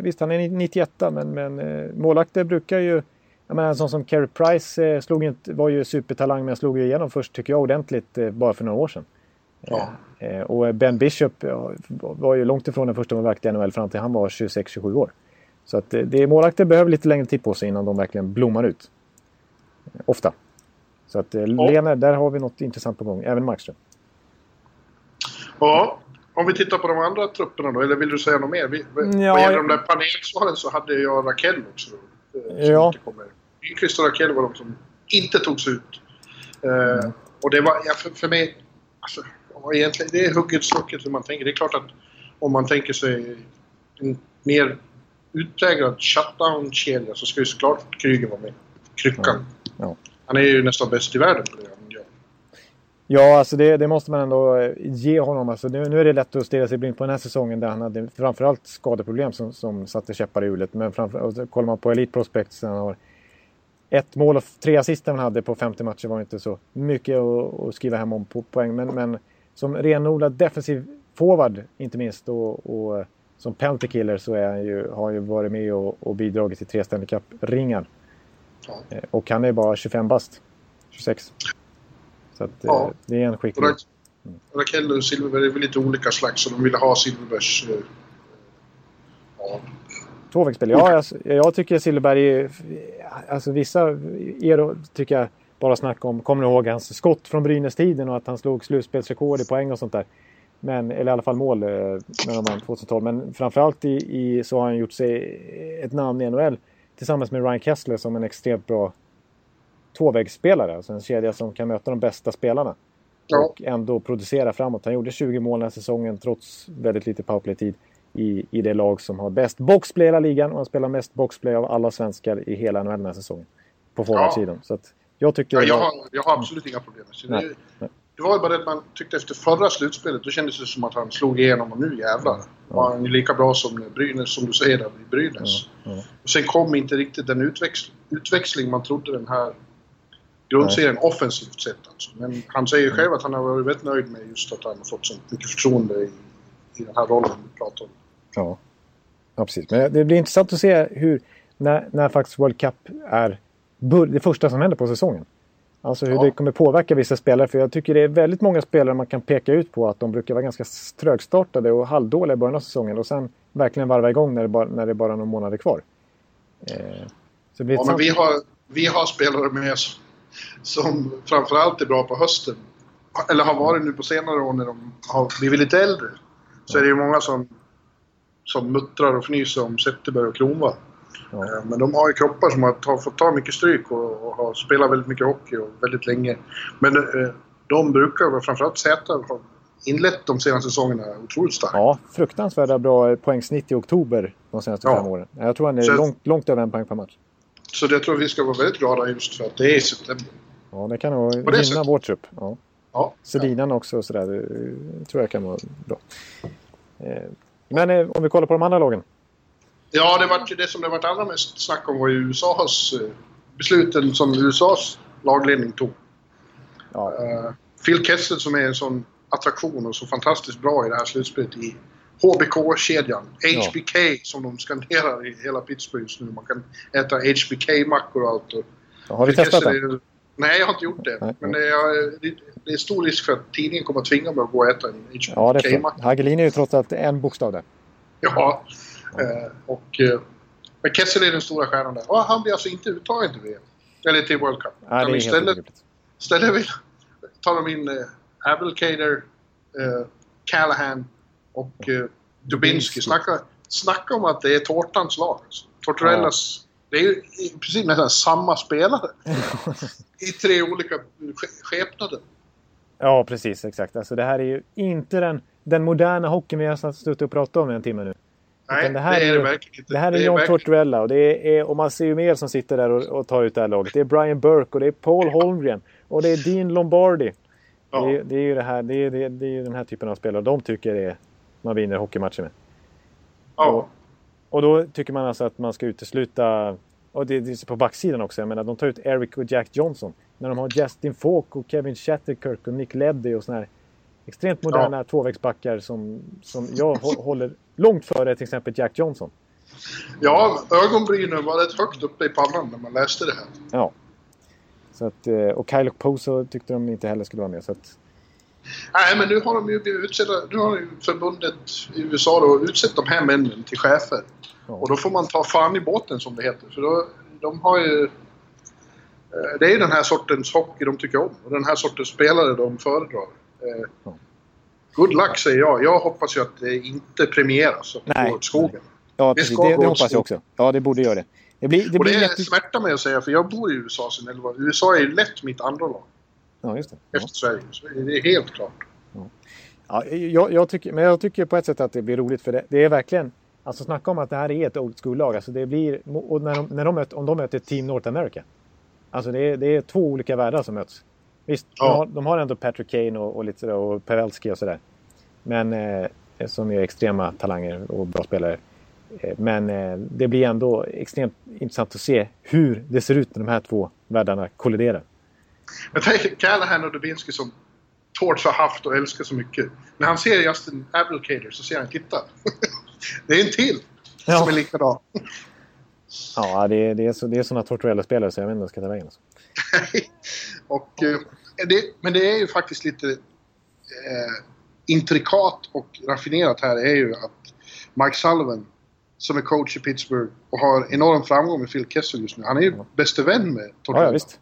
visst han är 91 men, men eh, målvakter brukar ju... Jag menar en sån som Carey Price eh, slog inte, var ju supertalang men slog ju igenom först tycker jag ordentligt eh, bara för några år sedan. Ja. Och Ben Bishop ja, var ju långt ifrån den första målvakt i NHL fram till han var 26-27 år. Så att det, målvakter behöver lite längre tid på sig innan de verkligen blommar ut. Ofta. Så att eh, Lena, där har vi något intressant på gång. Även Markström. Ja, om vi tittar på de andra trupperna då, eller vill du säga något mer? Vi, Ja, vad gäller de där panelsvaren så hade jag Rakell också. eh, Som Ja. Nyqvist och Rakell var de som inte togs ut. Eh, och det var, ja, för, för mig, alltså, egentligen, det är hugget stucket hur man tänker. Det är klart att om man tänker sig en mer utpräglad shutdown-kedja så ska ju såklart Kryger vara med. Kryckan. Ja. Han är ju nästan bäst i världen på det. Ja, alltså det, det måste man ändå eh, ge honom. Alltså nu, nu är det lätt att stirra sig blind på den här säsongen där han hade framförallt skadeproblem som, som satte käppar i hjulet. Men framför, kollar man på Elite Prospects, han har ett mål och tre assist han hade på 50 matcher var inte så mycket att, skriva hem om på poäng. Men, men som renodlad defensiv forward inte minst och, och som penalty killer så är han ju, har han ju varit med och, och bidragit till tre Stanley Cup-ringar. Eh, Och han är bara 25 bast. 26. Så att, eh, Ja. det är en skicklig... Rak- Rakell och Silverberg är väl lite olika slags så de ville ha Silverbergs... eh, Ja, Tvåvägsspel. Ja, alltså, jag tycker Silverberg. Alltså vissa då, tycker jag bara snack om... Kommer ni ihåg hans skott från Brynäs-tiden och att han slog slutspelsrekord i poäng och sånt där. Men, eller i alla fall mål eh, vann 2012. Men framförallt i, i, så har han gjort sig ett namn i NHL tillsammans med Ryan Kessler som en extremt bra tvåvägsspelare. Alltså en kedja som kan möta de bästa spelarna. Ja. Och ändå producera framåt. Han gjorde 20 mål den här säsongen trots väldigt lite powerplay-tid i, i det lag som har bäst boxplay i hela ligan och han spelar mest boxplay av alla svenskar i hela NHL den här säsongen. På forwardsidan. Så att jag tycker... Ja, jag, har, jag har absolut inga problem med det. Nej, Det, nej. det var ju bara det att man tyckte efter förra slutspelet, då kändes det som att han slog igenom och nu jävlar. Var han ju lika bra som Brynäs, som du säger, i Brynäs. Ja, ja. Och sen kom inte riktigt den utväxling, utväxling man trodde den här grundserien offensivt sett alltså. Men han säger ju själv att han har varit väldigt nöjd med just att han har fått så mycket förtroende i, i den här rollen vi pratar om. Ja. ja, precis. Men det blir intressant att se hur, när, när faktiskt World Cup är det första som händer på säsongen. Alltså hur Ja. det kommer påverka vissa spelare. För jag tycker det är väldigt många spelare man kan peka ut på att de brukar vara ganska trögstartade och halvdåliga i början av säsongen och sen verkligen varva igång när det bara, när det bara är några månader kvar. Eh, så det blir Ja, men vi har, vi har spelare med som, som framförallt är bra på hösten. Eller har varit nu på senare år när de har blivit lite äldre. Så är det ju många som, som muttrar och fnyser om Zetterberg och Kronwall. Ja. Eh, Men de har ju kroppar som har ta, fått ta mycket stryk och, och har spelat väldigt mycket hockey och väldigt länge. Men eh, de brukar, framförallt Zäta, ha inlett de senaste säsongerna otroligt starkt. Ja, fruktansvärda bra poängsnitt i oktober de senaste Ja. fem åren. Jag tror han är Så- långt, långt över en poäng per match. Så det tror vi ska vara väldigt glada just för att det är i september. Ja, det kan nog gynna sättet. vår trupp. Ja. Ja. Sedinan också och sådär. Det tror jag kan vara bra. Eh, Men eh, om vi kollar på de andra lagen. Ja, det, var, det som det varit allra mest snack om var ju USAs eh, besluten som USAs lagledning tog. Ja, Phil Kessel som är en sån attraktion och så fantastiskt bra i det här slutspelet i HBK-kedjan. HBK som de skanderar i hela Pittsburgh just nu. Man kan äta HBK-mackor och allt. Och har Phil testat det? Nej, jag har inte gjort det. Nej. Men det är, det är stor risk för att tidningen kommer att tvinga mig att gå och äta en Ja, det är HBK-macka. så. Hagelin är ju trots allt en bokstav där. Ja. Eh, och, eh, men Kessel är den stora stjärnan där. Och han blir alltså inte uttagen till VM. Eller till World Cup. Ja, det är Utan helt istället, obegripligt. istället vill, tar de in eh, Abelkader, eh, Callahan och eh, Dubinsky. Snacka, snacka om att det är tårtans lag. Alltså. Tortorellas... Det är ju i princip nästan samma spelare. I tre olika ske- skepnader. Ja, precis. Exakt. Alltså, det här är ju inte den, den moderna hockeyn vi har suttit och pratat om i en timme nu. Nej, det, det här är är det verkligen inte. Det här är Det John verkligen- Tortorella och, det är, och man ser ju mer som sitter där och, och tar ut det här laget. Det är Brian Burke och det är Paul Holmgren och det är Dean Lombardi. Ja. Det, är, det är ju det här, det är, det, är, det är den här typen av spelare de tycker det är, man vinner hockeymatcher med. Ja. Och då tycker man alltså att man ska utesluta, och det, det är på backsidan också, jag menar de tar ut Eric och Jack Johnson. När de har Justin Falk och Kevin Shatterkirk och Nick Leddy och såna här Extremt moderna tvåvägsbackar som, som jag hå- håller långt före till exempel Jack Johnson. Ja, ögonbrynen var rätt högt uppe i pannan när man läste det här. Ja. Så att, eh, och Kyle Poso tyckte de inte heller skulle vara med. Så att, Nej, men nu har de ju blivit utsedda, nu har ju förbundet i USA då utsett de här männen till chefer. Ja. Och då får man ta fan i båten som det heter. För då, de har ju... eh, Det är ju den här sortens hockey de tycker om och den här sortens spelare de föredrar. Eh, Ja. Good luck säger jag. Jag hoppas ju att det inte premieras. Det Nej. går åt skogen. ja, Det precis, det, hoppas jag också. Ja, det borde göra det. Det blir, det och det jätte... smärtar mig att säga för jag bor i USA sedan 11 år. USA är ju lätt mitt andra lag Ja, just det. Ja. efter Sverige. Så det är helt klart. Ja, jag, jag tycker, men jag tycker på ett sätt att det blir roligt för det, det är verkligen... Alltså snacka om att det här är ett old school-lag. Alltså det blir, och när de, när de möter, om de möter Team North America. Alltså det är, det är två olika världar som möts. Visst, Ja. de, har, de har ändå Patrick Kane och, och lite sådär, och Pavelski och sådär. Men eh, som är extrema talanger och bra spelare. Eh, men eh, det blir ändå extremt intressant att se hur det ser ut när de här två världarna kolliderar. Jag tänker Callahan och Dubinsky som Torch har haft och älskar så mycket. När han ser Justin Abdelkader så ser han titta. det är en till Ja. som är likadan. Ja, det är, det är, så, det är sådana Tortorella-spelare så jag vet inte vad jag ska ta vägen. Alltså. och, eh, det, men det är ju faktiskt lite eh, intrikat och raffinerat här är ju att Mike Sullivan som är coach i Pittsburgh och har enorm framgång med Phil Kessel just nu. Han är ju bäste vän med Ja, Tortorella. ja, visst.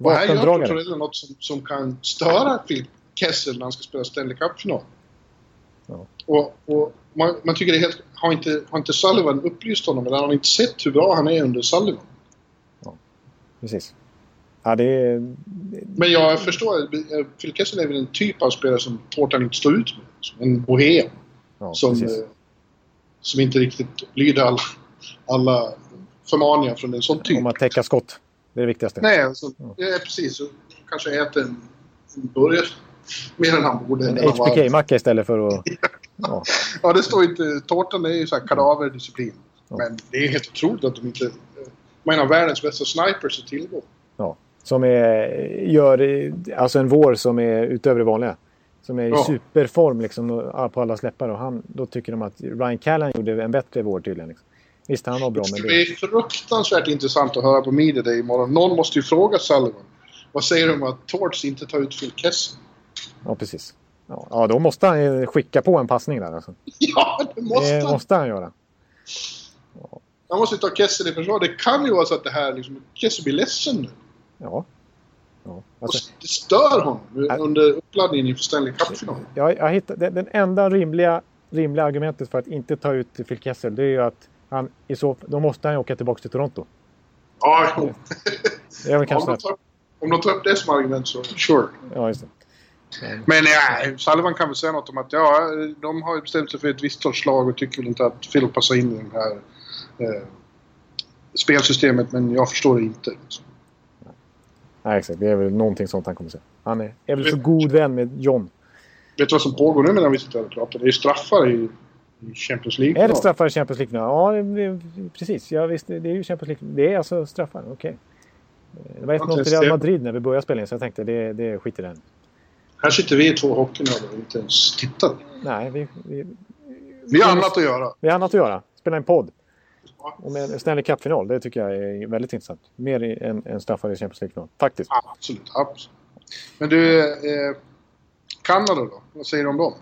Och här gör Vapendragare. Tortorella något som, som kan störa Phil Kessel när han ska spela Stanley Cup-final. Ja. Och, och man, man tycker det är helt... Har inte, har inte Sullivan upplyst honom eller har han inte sett hur bra han är under Sullivan? Precis. Ja, det är... Men jag förstår, Phil Kessel är väl en typ av spelare som Tårtan inte står ut med. En bohem. Ja, som, precis. eh, som inte riktigt lyder alla, alla förmaningar från en sån typ. Om att täcka skott. Det är det viktigaste. Nej, alltså, ja, precis. Så kanske äter en, en burgare mer än han borde. En HBK-macka istället för att... Ja. Ja, det står inte... Tårtan är ju så här kadaverdisciplin. Ja. Men det är helt otroligt att de inte... Man har världens bästa snipers att tillgå. ja. Som är, gör alltså en vår som är utöver det vanliga. Som är i Ja. superform liksom, på alla släppar. Och han, då tycker de att Ryan Callan gjorde en bättre vår tydligen. Liksom. Visst, han var bra, Det men ska det... bli fruktansvärt intressant att höra på Media Day imorgon. Någon måste ju fråga Sullivan. Vad säger du om att Torts inte tar ut Phil Kessel? Ja, precis. Ja, ja, då måste han ju skicka på en passning där. Alltså. Ja, det måste Det han. måste han göra. Han måste ju ta Kessel i försvar. Det kan ju vara så att det här liksom... Kessel blir ledsen nu. Ja. ja. Alltså, det stör honom under uppladdningen inför Stanley Cup-finalen. jag, jag hittade, det, den enda rimliga, rimliga argumentet för att inte ta ut Phil Kessel det är ju att han, i så, då måste han ju åka tillbaka till Toronto. Ja, jo. Det är väl om, kanske... de tar, om de tar upp det som argument så sure. Ja, just det. Men ja, Sullivan kan väl säga något om att ja, de har ju bestämt sig för ett visst sorts lag och tycker väl inte att Phil passar in i det här eh, spelsystemet, men jag förstår det inte. Liksom. Nej, exakt. Det är väl någonting sånt han kommer säga. Han är, är väl så god vän med John. Vet du vad som pågår nu medan vi sitter här och pratar? Det är straffar i Champions League. Är det straffar i Champions League? Ja, det, det, precis. Ja, visst, det är ju Champions League. Det är alltså straffar. Okej. Det var 1-0 till Real Madrid när vi började spela in, så jag tänkte det, det skiter i den. Här sitter vi två hockeynördar och inte ens tittar. Nej, vi, vi, Vi har annat att göra. vi har annat att göra. Spela en podd. Och med en Stanley Cup-final, det tycker jag är väldigt intressant. Mer i- än, än straffar i Champions League-final. Faktiskt. Absolut, absolut. Men du, eh, Kanada då? Vad säger du om dem?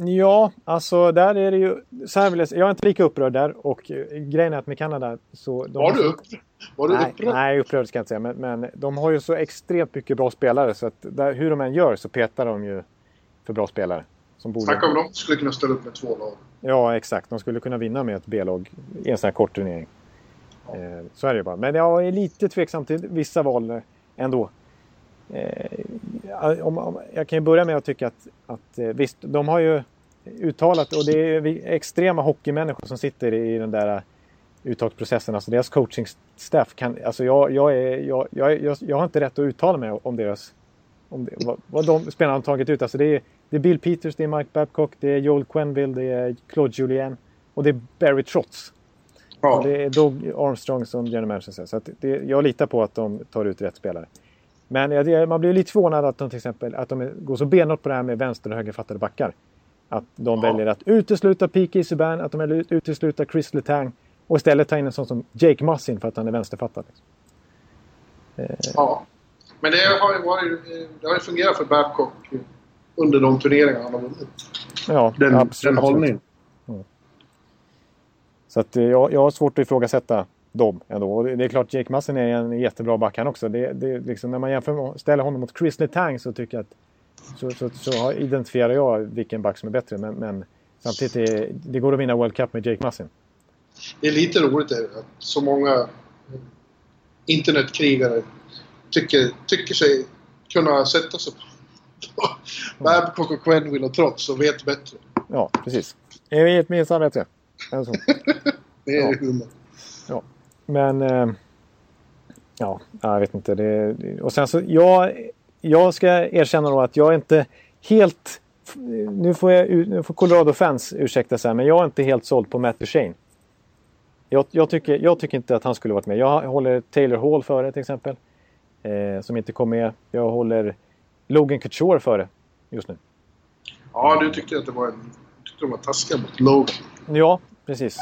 Ja, alltså där är det ju... Så här vill jag, jag är inte lika upprörd där. Och eh, grejen är att med Kanada så... de Var har du, var du Nej, upprörd? nej, upprörd ska jag inte säga. Men, men de har ju så extremt mycket bra spelare så att där, hur de än gör så petar de ju för bra spelare. Som borde... Snacka om de skulle kunna ställa upp med två lag. Ja, exakt. De skulle kunna vinna med ett B-lag i en sån här kort turnering. Eh, så är det ju bara. Men jag är lite tveksam till vissa val eh, ändå. Eh, om, om, jag kan ju börja med att tycka att, att eh, visst, de har ju uttalat och det är extrema hockeymänniskor som sitter i den där uttagsprocessen. Alltså deras coachingstaff kan... Alltså jag, jag, är, jag, jag, jag, jag har inte rätt att uttala mig om deras... Om det, vad, vad de spelarna har tagit ut. Alltså det är, det är Bill Peters, det är Mike Babcock, det är Joel Quenville, det är Claude Julien och det är Barry Trotz. Ja. Och det är Doug Armstrong som general manager. Så att det, jag litar på att de tar ut rätt spelare. Men man blir lite förvånad att de till exempel att de går så benhårt på det här med vänster och högerfattade backar. Att de väljer att utesluta P.K. Subban, att de väljer att utesluta Chris Letang och istället ta in en sån som Jake Mussin för att han är vänsterfattad. Ja. Men det har ju, varit, det har ju fungerat för Babcock under de turneringar han har vunnit. Ja, Den, absolut, den hållningen. Så att, eh, jag, jag har svårt att ifrågasätta dem ändå. Och det, är klart, Jake Mussin är en jättebra back han också. Det, det, liksom, när man jämför, ställer honom mot Chris Letang så tycker jag att så, så, så identifierar jag vilken back som är bättre. Men, men samtidigt, är, det går att vinna World Cup med Jake Mussin. Det är lite roligt att så många internetkrigare tycker, tycker sig kunna sätta sig på Babcock och Quenneville och trots och vet bättre. Ja, precis. Jag vet minsann bättre. Alltså. Det är Ja. humor. Ja, men... Eh, ja, jag vet inte. Det, och sen så, jag, jag ska erkänna då att jag är inte helt... Nu får, jag, nu får Colorado-fans ursäkta sig, men jag är inte helt såld på Matt Duchene. Jag, jag, tycker, jag tycker inte att han skulle varit med. Jag håller Taylor Hall före till exempel. Eh, som inte kom med. Jag håller Logan Couture före just nu. Ja, du tyckte att det var en... Du tyckte de var taskiga mot Logan. Ja, precis.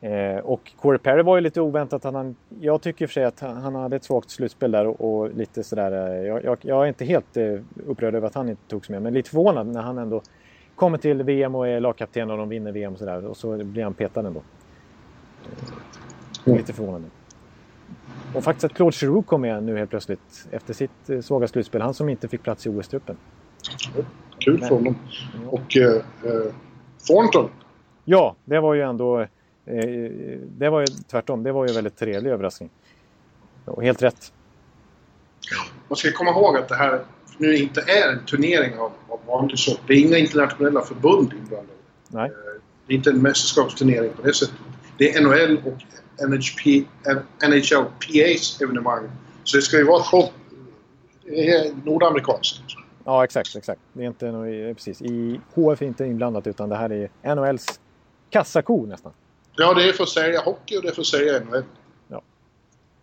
Eh, och Corey Perry var ju lite oväntat. Han, jag tycker i och för sig att han, han hade ett svagt slutspel där och, och lite sådär. Eh, jag, jag, jag är inte helt eh, upprörd över att han inte togs med. Men lite förvånad när han ändå kommer till VM och är lagkapten och de vinner VM och sådär. Och så blir han petad ändå. Eh, lite förvånande. Och faktiskt att Claude Giroux kom med nu helt plötsligt efter sitt eh, svaga slutspel. Han som inte fick plats i OS-truppen. Kul för honom. Och eh, eh, Thornton. Ja, det var ju ändå... Eh, det var ju tvärtom. Det var ju en väldigt trevlig överraskning. Och helt rätt. Man ska komma ihåg att det här nu inte är en turnering av, av vanlig sort. Det är inga internationella förbund inblandade. Nej, Det är inte en mästerskapsturnering på det sättet. Det är NHL och NHP, NHLPAs evenemang. Så det ska ju vara show. Nordamerikanskt. ja exakt, exakt. Det är inte eh, precis. I HF är inte inblandat utan det här är NHLs kassako nästan. Ja, det är för att sälja hockey och det är för att sälja NHL. Ja.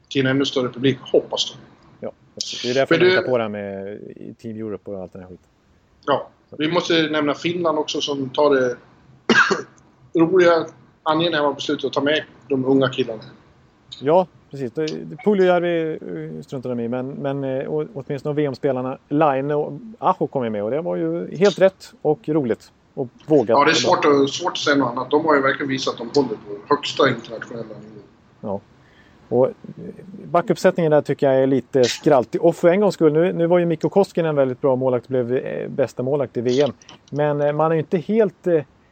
Till en ännu större publik, hoppas de. Ja, det är därför Men du- hittar på det här med Team Europe och allt den här skiten. Ja. Vi måste nämna Finland också som tar det roliga, angenäma beslutet att ta med de unga killarna. Ja, precis. Puljujärvi eh, struntade de i, men, men eh, åtminstone VM-spelarna Line och Aho kom med och det var ju helt rätt och roligt. Och vågat. Ja, det är svårt att, svårt att säga något annat. De har ju verkligen visat att de håller på högsta internationella nivå. Ja. Och eh, backuppsättningen där tycker jag är lite skraltig. Och för en gångs skull, nu, nu var ju Mikko Koskinen en väldigt bra målvakt blev eh, bästa målvakt i VM. Men eh, man är ju inte helt...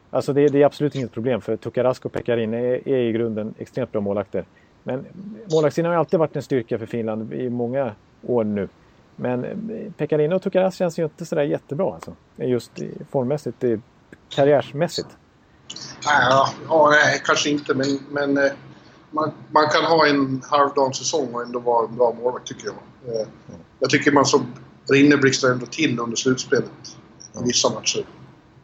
Alltså det, det är absolut inget problem för Tukarask och Pekarin är, är i grunden extremt bra målvakter. Men målvaktssidan har alltid varit en styrka för Finland i många år nu. Men Pekarin och Tukarask känns ju inte sådär jättebra alltså. Just formmässigt, i- karriärsmässigt. Ja, ja, nej, kanske inte, men, men eh, man, man kan ha en halvdan säsong och ändå vara en bra målvakt, tycker jag. Eh, Jag tycker man såg Rinneblixtar ändå till under slutspelet i vissa matcher.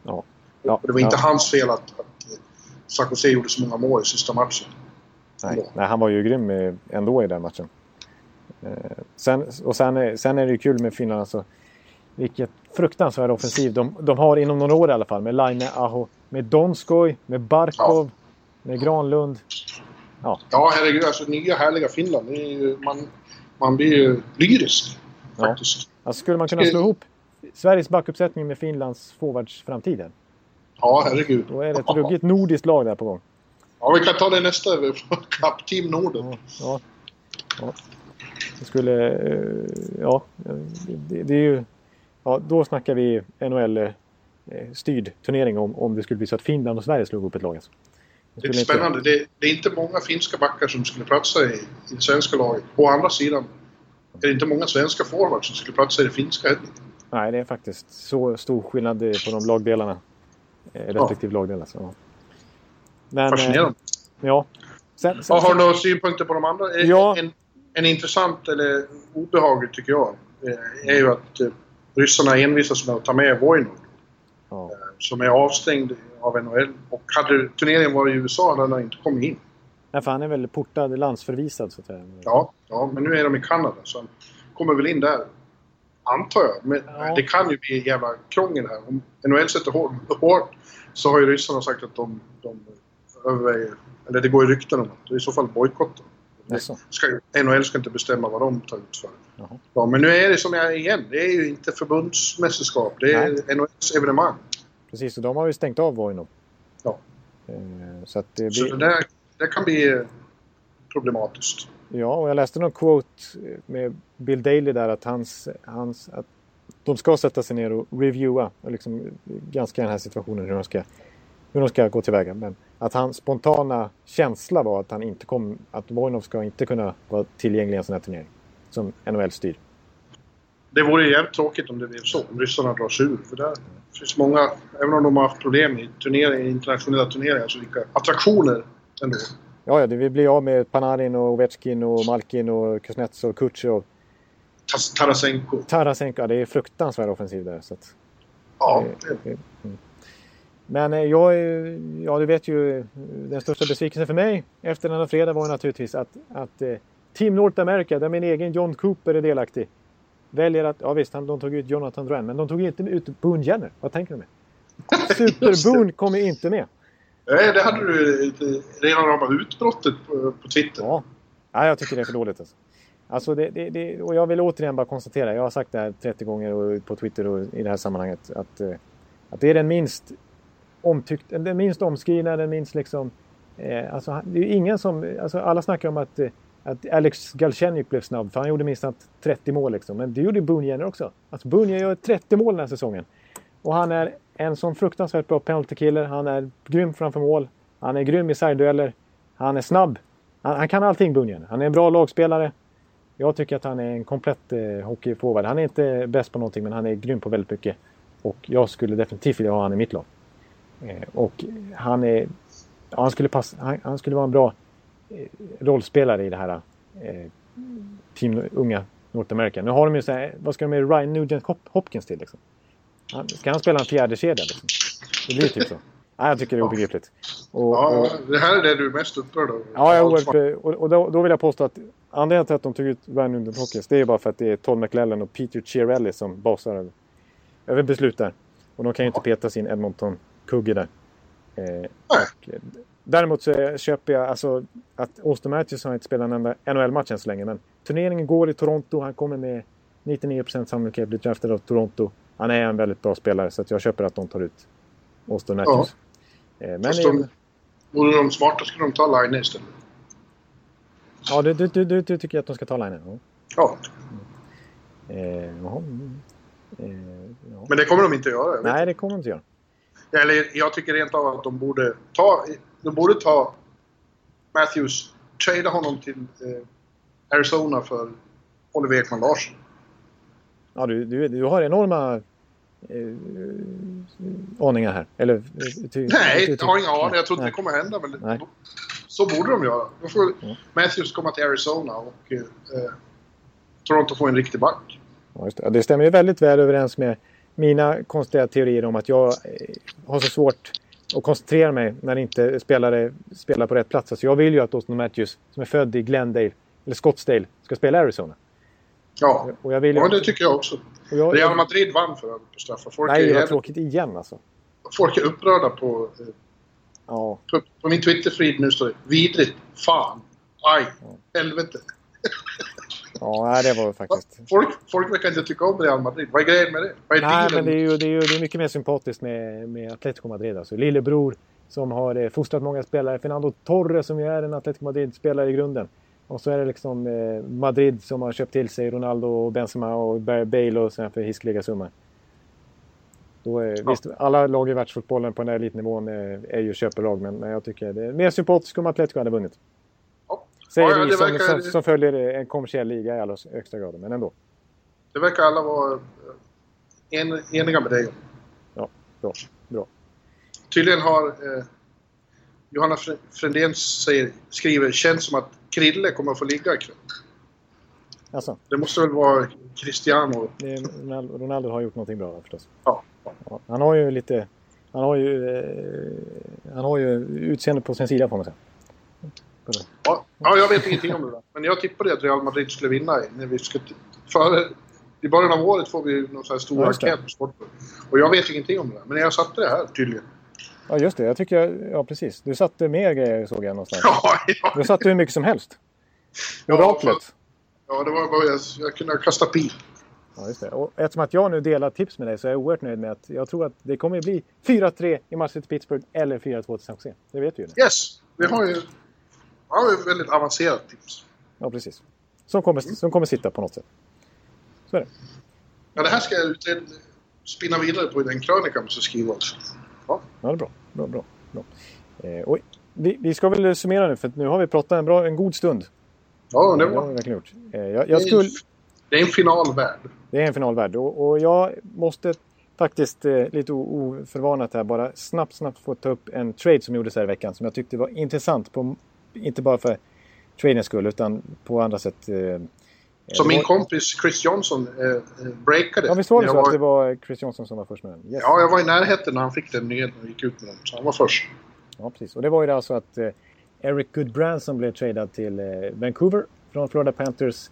Ja. Ja, det var inte ja. hans fel att, att eh, San Jose gjorde så många mål i sista matchen. Nej, nej, han var ju grym ändå i den matchen. Eh, sen, och sen, är- sen är det ju kul med Finland. Alltså, vilket fruktansvärd offensiv de, de har inom några år i alla fall. Med Laine, Aho, med Donskoj, med Barkov, med Granlund. Ja, herregud. Alltså nya härliga Finland. Ju, man, man blir ju lyrisk, Ja. faktiskt. Alltså, skulle man kunna slå ihop Sveriges backuppsättning med Finlands forwardsframtid? Ja, herregud. Då är det ett ruggigt nordiskt lag där på gång. Ja, vi kan ta det nästa Cup Team Norden. Ja, ja, ja. Det skulle... eh, Ja, det, det är ju... Ja, då snackar vi NHL-styrd turnering om, om det skulle bli så att Finland och Sverige slog ihop ett lag. Alltså. Det är skulle inte- spännande. Det, det är inte många finska backar som skulle platsa i, i det svenska laget. Å andra sidan är det inte många svenska forwards som skulle platsa i det finska heller. Nej, det är faktiskt så stor skillnad eh, på de lagdelarna. Eh, respektive lagdelar. Så. ja. Men, eh, Fascinerande. Ja. Sen, sen, Ja, har du några synpunkter på de andra? Eh, Ja. En, en intressant, eller obehaglig tycker jag, eh, är ju att eh, ryssarna envisas med att ta med Voinov. ja. Som är avstängd av NHL. Och hade turneringen varit i USA hade han inte kommit in. Nej, för han är väl portad, landsförvisad så att säga. Ja, ja, men nu är de i Kanada. Så han, kommer väl in där. Antar jag. Men Ja. det kan ju bli jävla krångel här. Om NHL sätter hårt, så har ju ryssarna sagt att de, de överväger... Eller det går ju rykten om att i så fall bojkotta. NHL ska inte bestämma vad de tar ut för. Jaha. Ja, men nu är det som jag igen. Det är ju inte förbundsmästerskap. Det är NHLs evenemang. Precis, och de har ju stängt av Voinov. Ja. Eh, Så att det Så blir... det där det kan bli eh, problematiskt. Ja, och jag läste någon quote med Bill Daley där att hans, hans att de ska sätta sig ner och reviewa och liksom granska den här situationen hur de ska, hur de ska gå tillväga. Men att hans spontana känsla var att han inte kom, att Voinov ska inte kunna vara tillgänglig i en sån här turnering som NHL styr. Det vore jävligt tråkigt om det blev så. Om ryssarna drar sig ur. För där finns många, även om de har haft problem i turneringar, internationella turneringar, så vilka attraktioner ändå. Ja, ja, det vi blir av med Panarin och Ovechkin och Malkin och Kuznets och Kutjerov. Tarasenko. Tarasenko, ja, det är fruktansvärd offensiv där. Så att, Ja, det, eh, mm. Men eh, jag, ja du vet ju, eh, den största besvikelsen för mig efter denna fredag var naturligtvis att, att eh, Team North America, där min egen John Cooper är delaktig, väljer att, ja visst, han- de tog ut Jonathan Drouin, men de tog inte ut Boone Jenner. Vad tänker du med? Super Boone kommer inte med. Nej, det hade du redan ramat utbrottet på, på Twitter. Ja. ja, jag tycker det är för dåligt alltså. Alltså det, det, det, och jag vill återigen bara konstatera, jag har sagt det här 30 gånger och på Twitter och i det här sammanhanget, att, eh, att det är den minst omtyckt, den minst omskrivna, den minst liksom... Eh, alltså, det är ingen som... Alltså, alla snackar om att, eh, att Alex Galchenyuk blev snabb, för han gjorde minst 30 mål liksom. Men det gjorde Boone Jenner också. Alltså Boone gör 30 mål den här säsongen. Och han är en sån fruktansvärt bra penalty killer. Han är grym framför mål. Han är grym i sidedueller. Han är snabb. Han, han kan allting Boone Jenner. Han är en bra lagspelare. Jag tycker att han är en komplett eh, hockeyforward. Han är inte bäst på någonting, men han är grym på väldigt mycket. Och jag skulle definitivt vilja ha honom i mitt lag. Eh, och han är... Ja, han, skulle passa, han, han skulle vara en bra rollspelare i det här eh, Team Unga North America. Nu har de ju så här, vad ska de med Ryan Nugent Hop- Hopkins till liksom? Han, ska han spela en fjärde kedja liksom? Det blir typ så. Nej, jag tycker det är obegripligt. Och, Ja, och, det här är det du är mest upprörd över. Ja, jag oerhört, och, och då, då vill jag påstå att anledningen till att de tog ut Ryan Nugent Hopkins det är bara för att det är Todd McLellan och Peter Chiarelli som basar över, över beslut där. Och de kan ju inte peta sin Edmonton-kugge där. Eh, och, eh, däremot så köper jag alltså att Austin Matthews har inte spelat en enda NHL-match än så länge. Men turneringen går i Toronto. Han kommer med 99% sannolikhet bli draftad av Toronto. Han är en väldigt bra spelare så att jag köper att de tar ut Austin Matthews. Eh, men Fast de, vore de smarta skulle de ta Line istället. ja, du, du, du, du, tycker att de ska ta linen? Ja. Ja, Eh, mm. eh, ja. men det kommer de inte göra. Jag vet Nej, det kommer de inte göra. Eller jag tycker rent av att de borde ta, de borde ta Matthews, trada honom till eh, Arizona för Oliver Ekman Larsson. Ja, du, du, du har enorma eh, aningar här. Eller, eh, ty, Nej, ty- jag har ingen aning. Jag tror inte det kommer hända. Men Nej. så borde de göra. Då får Ja. Matthews komma till Arizona och eh, Toronto får en riktig back. Ja, det. Det stämmer ju väldigt väl överens med mina konstiga teorier om att jag eh, har så svårt att koncentrera mig när inte spelare spelar på rätt plats. Alltså jag vill ju att Austin Matthews, som är född i Glendale, eller Scottsdale, ska spela i Arizona. Ja, Och jag vill ja det tycker jag också. och jag, Real Madrid vann för övrigt på straffar. Folk, Nej, är, vad tråkigt igen alltså. folk är upprörda på, Ja, på, på min Twitterfeed nu står det vidrigt, fan, aj, helvete. ja det var faktiskt... Folk, folk verkar inte tycka om Real Madrid. Vad är grejen med det? Vad är Nej, men det är ju, det är ju det är mycket mer sympatiskt med, med Atletico Madrid. Alltså. Lillebror som har eh, fostrat många spelare. Fernando Torres som ju är en Atletico Madrid-spelare i grunden. Och så är det liksom eh, Madrid som har köpt till sig Ronaldo och Benzema och Ba- Bale och sen för hiskeliga summor. Då är, Visst, alla lag i världsfotbollen på den här elitnivån är, är ju köpelag, men, men jag tycker det är mer sympatiskt om Atletico hade vunnit. Säger Ja, vi som, verkar- som, som följer en kommersiell liga i allra högsta grad, men ändå. Det verkar alla vara eh, en, eniga med dig. Ja, bra. bra. Tydligen har eh, Johanna Frändén skriver känns som att Krille kommer att få ligga ikväll. Alltså, Det måste väl vara Cristiano? Ronaldo, Ronaldo har gjort någonting bra där, förstås. Ja. Ja, han har ju lite... Han har ju, eh, han har ju utseende på sin sida får man säga. Ja, ja, jag vet ingenting om det där. Men jag tippade att Real Madrid skulle vinna när vi skulle t- För, I början av året får vi någon sån här stor Ja, enkät på Sportbladet. Och jag vet ingenting om det där. Men jag satte det här tydligen. Ja, just det. Jag tycker... jag- Ja, precis. Du satte mer grejer såg jag någonstans. Ja, ja. Du satte hur mycket som helst. Ja, Oraklet. ja det var bara jag, jag kunde kasta pil. Ja, just det. Och eftersom att jag nu delar tips med dig så är jag oerhört nöjd med att jag tror att det kommer att bli 4-3 i matchen till Pittsburgh eller 4-2 till San Jose. Det vet vi ju nu. Yes! Vi har ju har ju ett väldigt avancerat tips. Ja, precis. Som kommer, som kommer sitta på något sätt. Så är det. Ja, det här ska jag utreda, spinna vidare på i den krönikan som skriver också. Ja. Ja, det är bra. bra, bra, bra. Eh, vi, vi ska väl summera nu för att nu har vi pratat en, bra, en god stund. Ja, det Det har vi var... verkligen gjort. Eh, jag, jag skulle, Det är en finalvärld. det är en finalvärld och, och jag måste faktiskt eh, lite oförvarnat här bara snabbt, snabbt få ta upp en trade som gjordes här i veckan som jag tyckte var intressant. På, inte bara för tradens skull utan på andra sätt. Eh, Som det min var- kompis Chris Johnson eh, eh, breakade. Ja, visst var det så att det var Chris Johnson som var först med den? Yes. Ja, jag var i närheten när han fick den nyheten och gick ut med den. Så han var först. Ja, precis. Och det var ju alltså att eh, Eric Goodbranson blev tradad till eh, Vancouver från Florida Panthers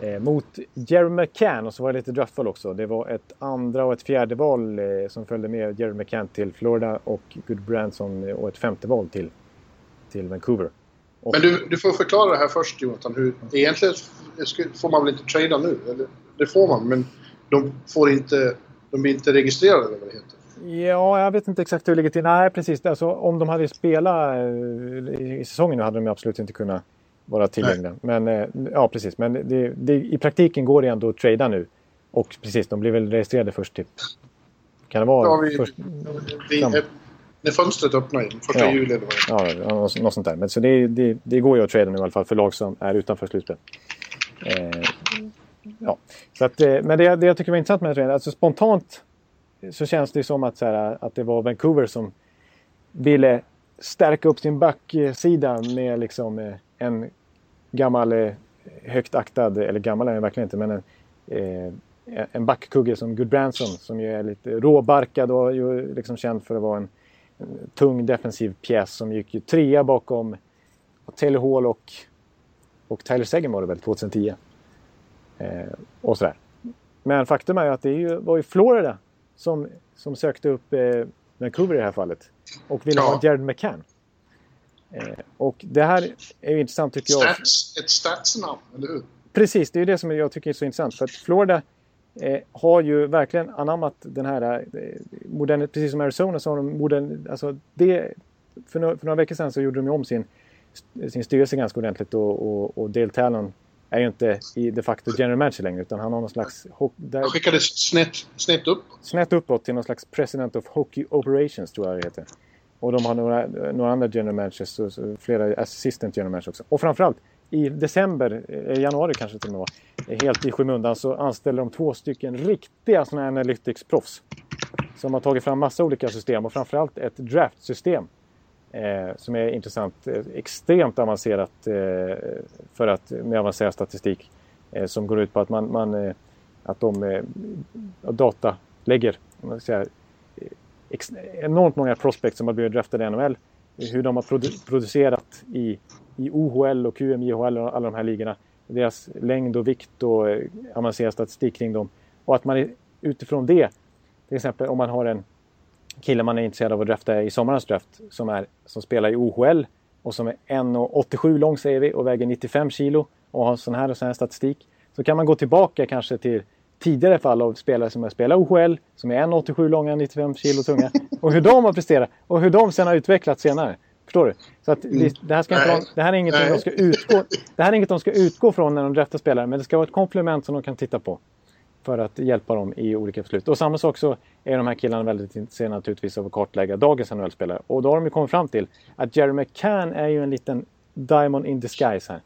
eh, mot Jerry McCann och så var det lite draftval också. Det var ett andra och ett fjärde val eh, som följde med Jerry McCann till Florida och Goodbranson eh, och ett femte val till, till Vancouver. Men du, du får förklara det här först Jonathan. Hur, egentligen får man väl inte trada nu? Eller, det får man, men de får inte... De blir inte registrerade eller vad det heter. Ja, jag vet inte exakt hur det ligger till. Nej, precis. Alltså, om de hade spelat eh, i säsongen hade de absolut inte kunnat vara tillgängliga. Men, eh, ja, precis. Men det, det, i praktiken går det ändå att trada nu. Och precis, de blir väl registrerade först typ... Kan det vara Ja, vi, först? vi, Fram. När fönstret öppnar igen. Första Ja. juli eller vad det är. Ja, något, något sånt där. Men så det, det, det går ju att trada nu i alla fall för lag som är utanför slutspel. Eh, ja. så att, eh, men det, det jag tycker var intressant med traden, alltså spontant så känns det som att, så här, att det var Vancouver som ville stärka upp sin backsida med liksom eh, en gammal eh, högt aktad, eller gammal är han verkligen inte, men en, eh, en backkugge som Goodbranson som ju är lite råbarkad och ju liksom känd för att vara en tung defensiv pjäs som gick ju trea bakom Taylor Hall och, och Tyler Seguin var det väl 2010. Eh, och sådär. Men faktum är ju att det är ju, var ju Florida som, som sökte upp eh, Vancouver i det här fallet. Och ville Ja. ha Jared McCann. Eh, och det här är ju intressant tycker jag. Stats, ett statsnamn, eller hur? Precis, det är ju det som jag tycker är så intressant. För att Florida eh, har ju verkligen anammat den här, eh, modern, precis som Arizona så har de modern, alltså det, för, några, för några veckor sedan så gjorde de ju om sin, sin styrelse ganska ordentligt och, och, och Dale Talon är ju inte i de facto general manager längre utan han har någon slags där, Han skickades snett, snett upp. snett uppåt till någon slags president of hockey operations tror jag det heter. Och de har några, några andra general managers, så flera assistant general managers också. Och framförallt i december, eh, januari kanske till och med var, eh, helt i skymundan så anställer de två stycken riktiga sådana här analytics-proffs. Som har tagit fram massa olika system och framförallt ett draftsystem. Eh, som är intressant. Eh, extremt avancerat eh, för att, med avancerad statistik. Eh, som går ut på att man, man eh, att de eh, data lägger man ska säga, eh, ex- enormt många prospects som har blivit draftade i NHL. Hur de har produ- producerat i, i OHL och QMJHL och alla de här ligorna. Deras längd och vikt och eh, avancerad statistik kring dem. Och att man utifrån det, till exempel om man har en kille man är intresserad av att drafta i sommarens draft som, är, som spelar i OHL och som är 1,87 lång säger vi och väger 95 kilo och har sån här och sån här statistik. Så kan man gå tillbaka kanske till tidigare fall av spelare som har spelat OHL, som är 1,87 långa, 95 kilo tunga och hur de har presterat och hur de sen har utvecklats senare. Förstår du? Så att det, det, här ska inte det här är inget de ska utgå, det här är inget de ska utgå från när de draftar spelare, men det ska vara ett komplement som de kan titta på för att hjälpa dem i olika beslut. Och samma sak så är de här killarna väldigt intresserade naturligtvis av att kartlägga dagens NHL-spelare. Och då har de ju kommit fram till att Jerry McCann är ju en liten diamond in disguise här.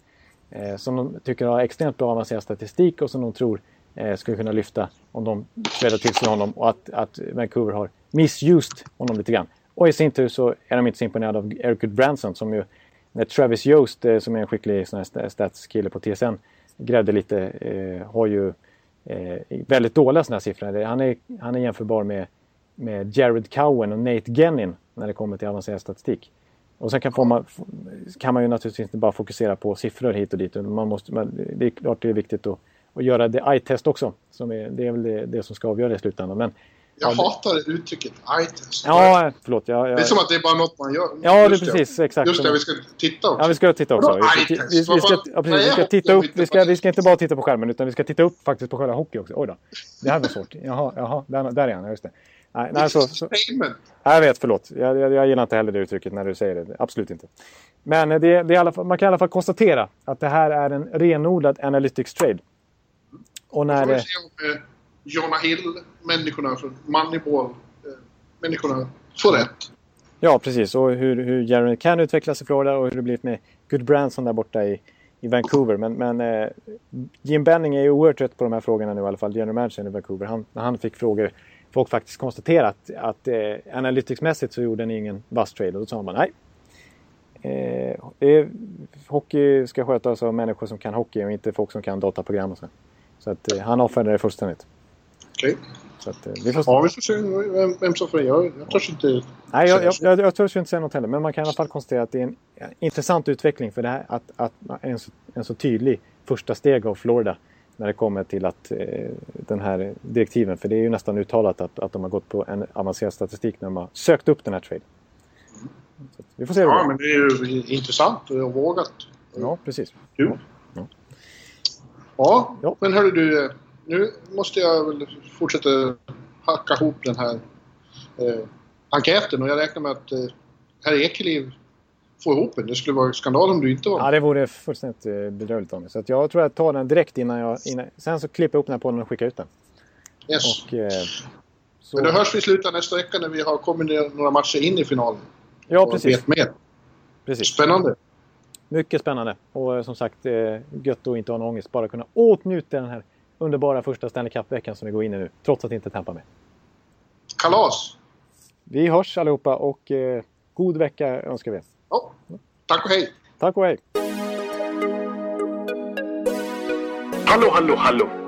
Eh, som de tycker har extremt bra avancerad statistik och som de tror eh, skulle kunna lyfta om de trädde till sig honom och att, att Vancouver har misused honom lite grann. Och i sin tur så är de inte så imponerade av Eric Branson som ju när Travis Yost eh, som är en skicklig sån här statskille på TSN grävde lite eh, har ju eh, väldigt dåliga sådana här siffror. Han är, han är jämförbar med, med Jared Cowen och Nate Gennin när det kommer till avancerad statistik. Och sen kan, få man, kan man ju naturligtvis inte bara fokusera på siffror hit och dit. Man måste, man, det är klart det är viktigt att, och göra det eye-test också. Som är, det är väl det, det som ska avgöra i slutändan. Men, Jag hatar uttrycket eye-test. ja, förlåt. Jag, jag, Det är som att det är bara något man gör. Ja, det precis. Exakt. Just det, vi ska titta också. Ja, vi ska titta också. Vadå Vi ska, vi, vi, ska, ja, precis, vi ska titta upp. Vi ska, vi ska inte bara titta på skärmen utan vi ska titta upp faktiskt på själva hockey också. Oj då. Det här var svårt. Jaha, jaha där, där är han. Just det. Nej, nej, så, så, jag vet, förlåt. Jag, jag, jag gillar inte heller det uttrycket när du säger det. Absolut inte. Men det, det är alla man kan i alla fall konstatera att det här är en renodlad analytics trade. Och när... Se om eh, Jonah Hill-människorna från Moneyball, eh, människorna får rätt. Ja, precis. Och hur, hur Jeremy kan utvecklas i Florida och hur det blivit med Good Branson där borta i, i Vancouver. Men, men eh, Jim Benning är ju oerhört trött på de här frågorna nu i alla fall. General managern i Vancouver. Han, när han fick frågor, folk faktiskt konstaterat att eh, analyticsmässigt så gjorde ni ingen vass trade. Och då sa han bara nej. Eh, det hockey ska skötas av människor som kan hockey och inte folk som kan dataprogram och så. Så att eh, han avfärdade det fullständigt. Okej. Så att, eh, vi får se. Ja, vi får se vem, vem som får Jag, jag törs inte... Nej, jag, jag, jag, jag törs inte säga något heller. Men man kan i alla fall konstatera att det är en intressant utveckling för det här. Att, att en, så, en så tydlig första steg av Florida när det kommer till att eh, den här direktiven. För det är ju nästan uttalat att, att de har gått på en avancerad statistik när de har sökt upp den här traden. Så vi får se. det Ja, går. men det är ju intressant och vågat. ja, precis. Kul. Ja. Ja, men hörru du. Nu måste jag väl fortsätta hacka ihop den här eh, enkäten och jag räknar med att eh, herr Ekeliv får ihop den. Det skulle vara skandal om du inte var Ja, det vore fullständigt eh, bedrövligt av mig. Så att jag tror jag tar den direkt innan jag... Innan, sen så klipper jag upp den här podden och skickar ut den. yes. Och, eh, så, Men då hörs vi i slutet nästa vecka när vi har kommit några matcher in i finalen. ja, och precis. vet mer. precis. Spännande. Mycket spännande. Och eh, som sagt, eh, gött att inte ha någon ångest. Bara kunna åtnjuta den här underbara första Stanley Cup-veckan som vi går in i nu. Trots att inte Tampa med. Kalas! Vi hörs allihopa och eh, god vecka önskar vi. Ja. Tack och hej! Tack och hej! Hallå, hallå, hallå.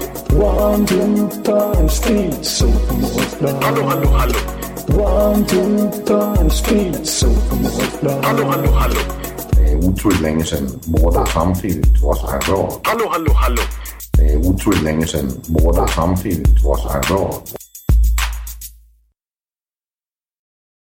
One, two, time, speed, so Hallå, hallå, hallå. One, two, time, speed, so Hallå, hallå, hallå. Det er utroligt længe siden mor, der samtidig også har råd. Hallå, hallå, hallå. Det er utroligt længe siden mor, der samtidig også har råd.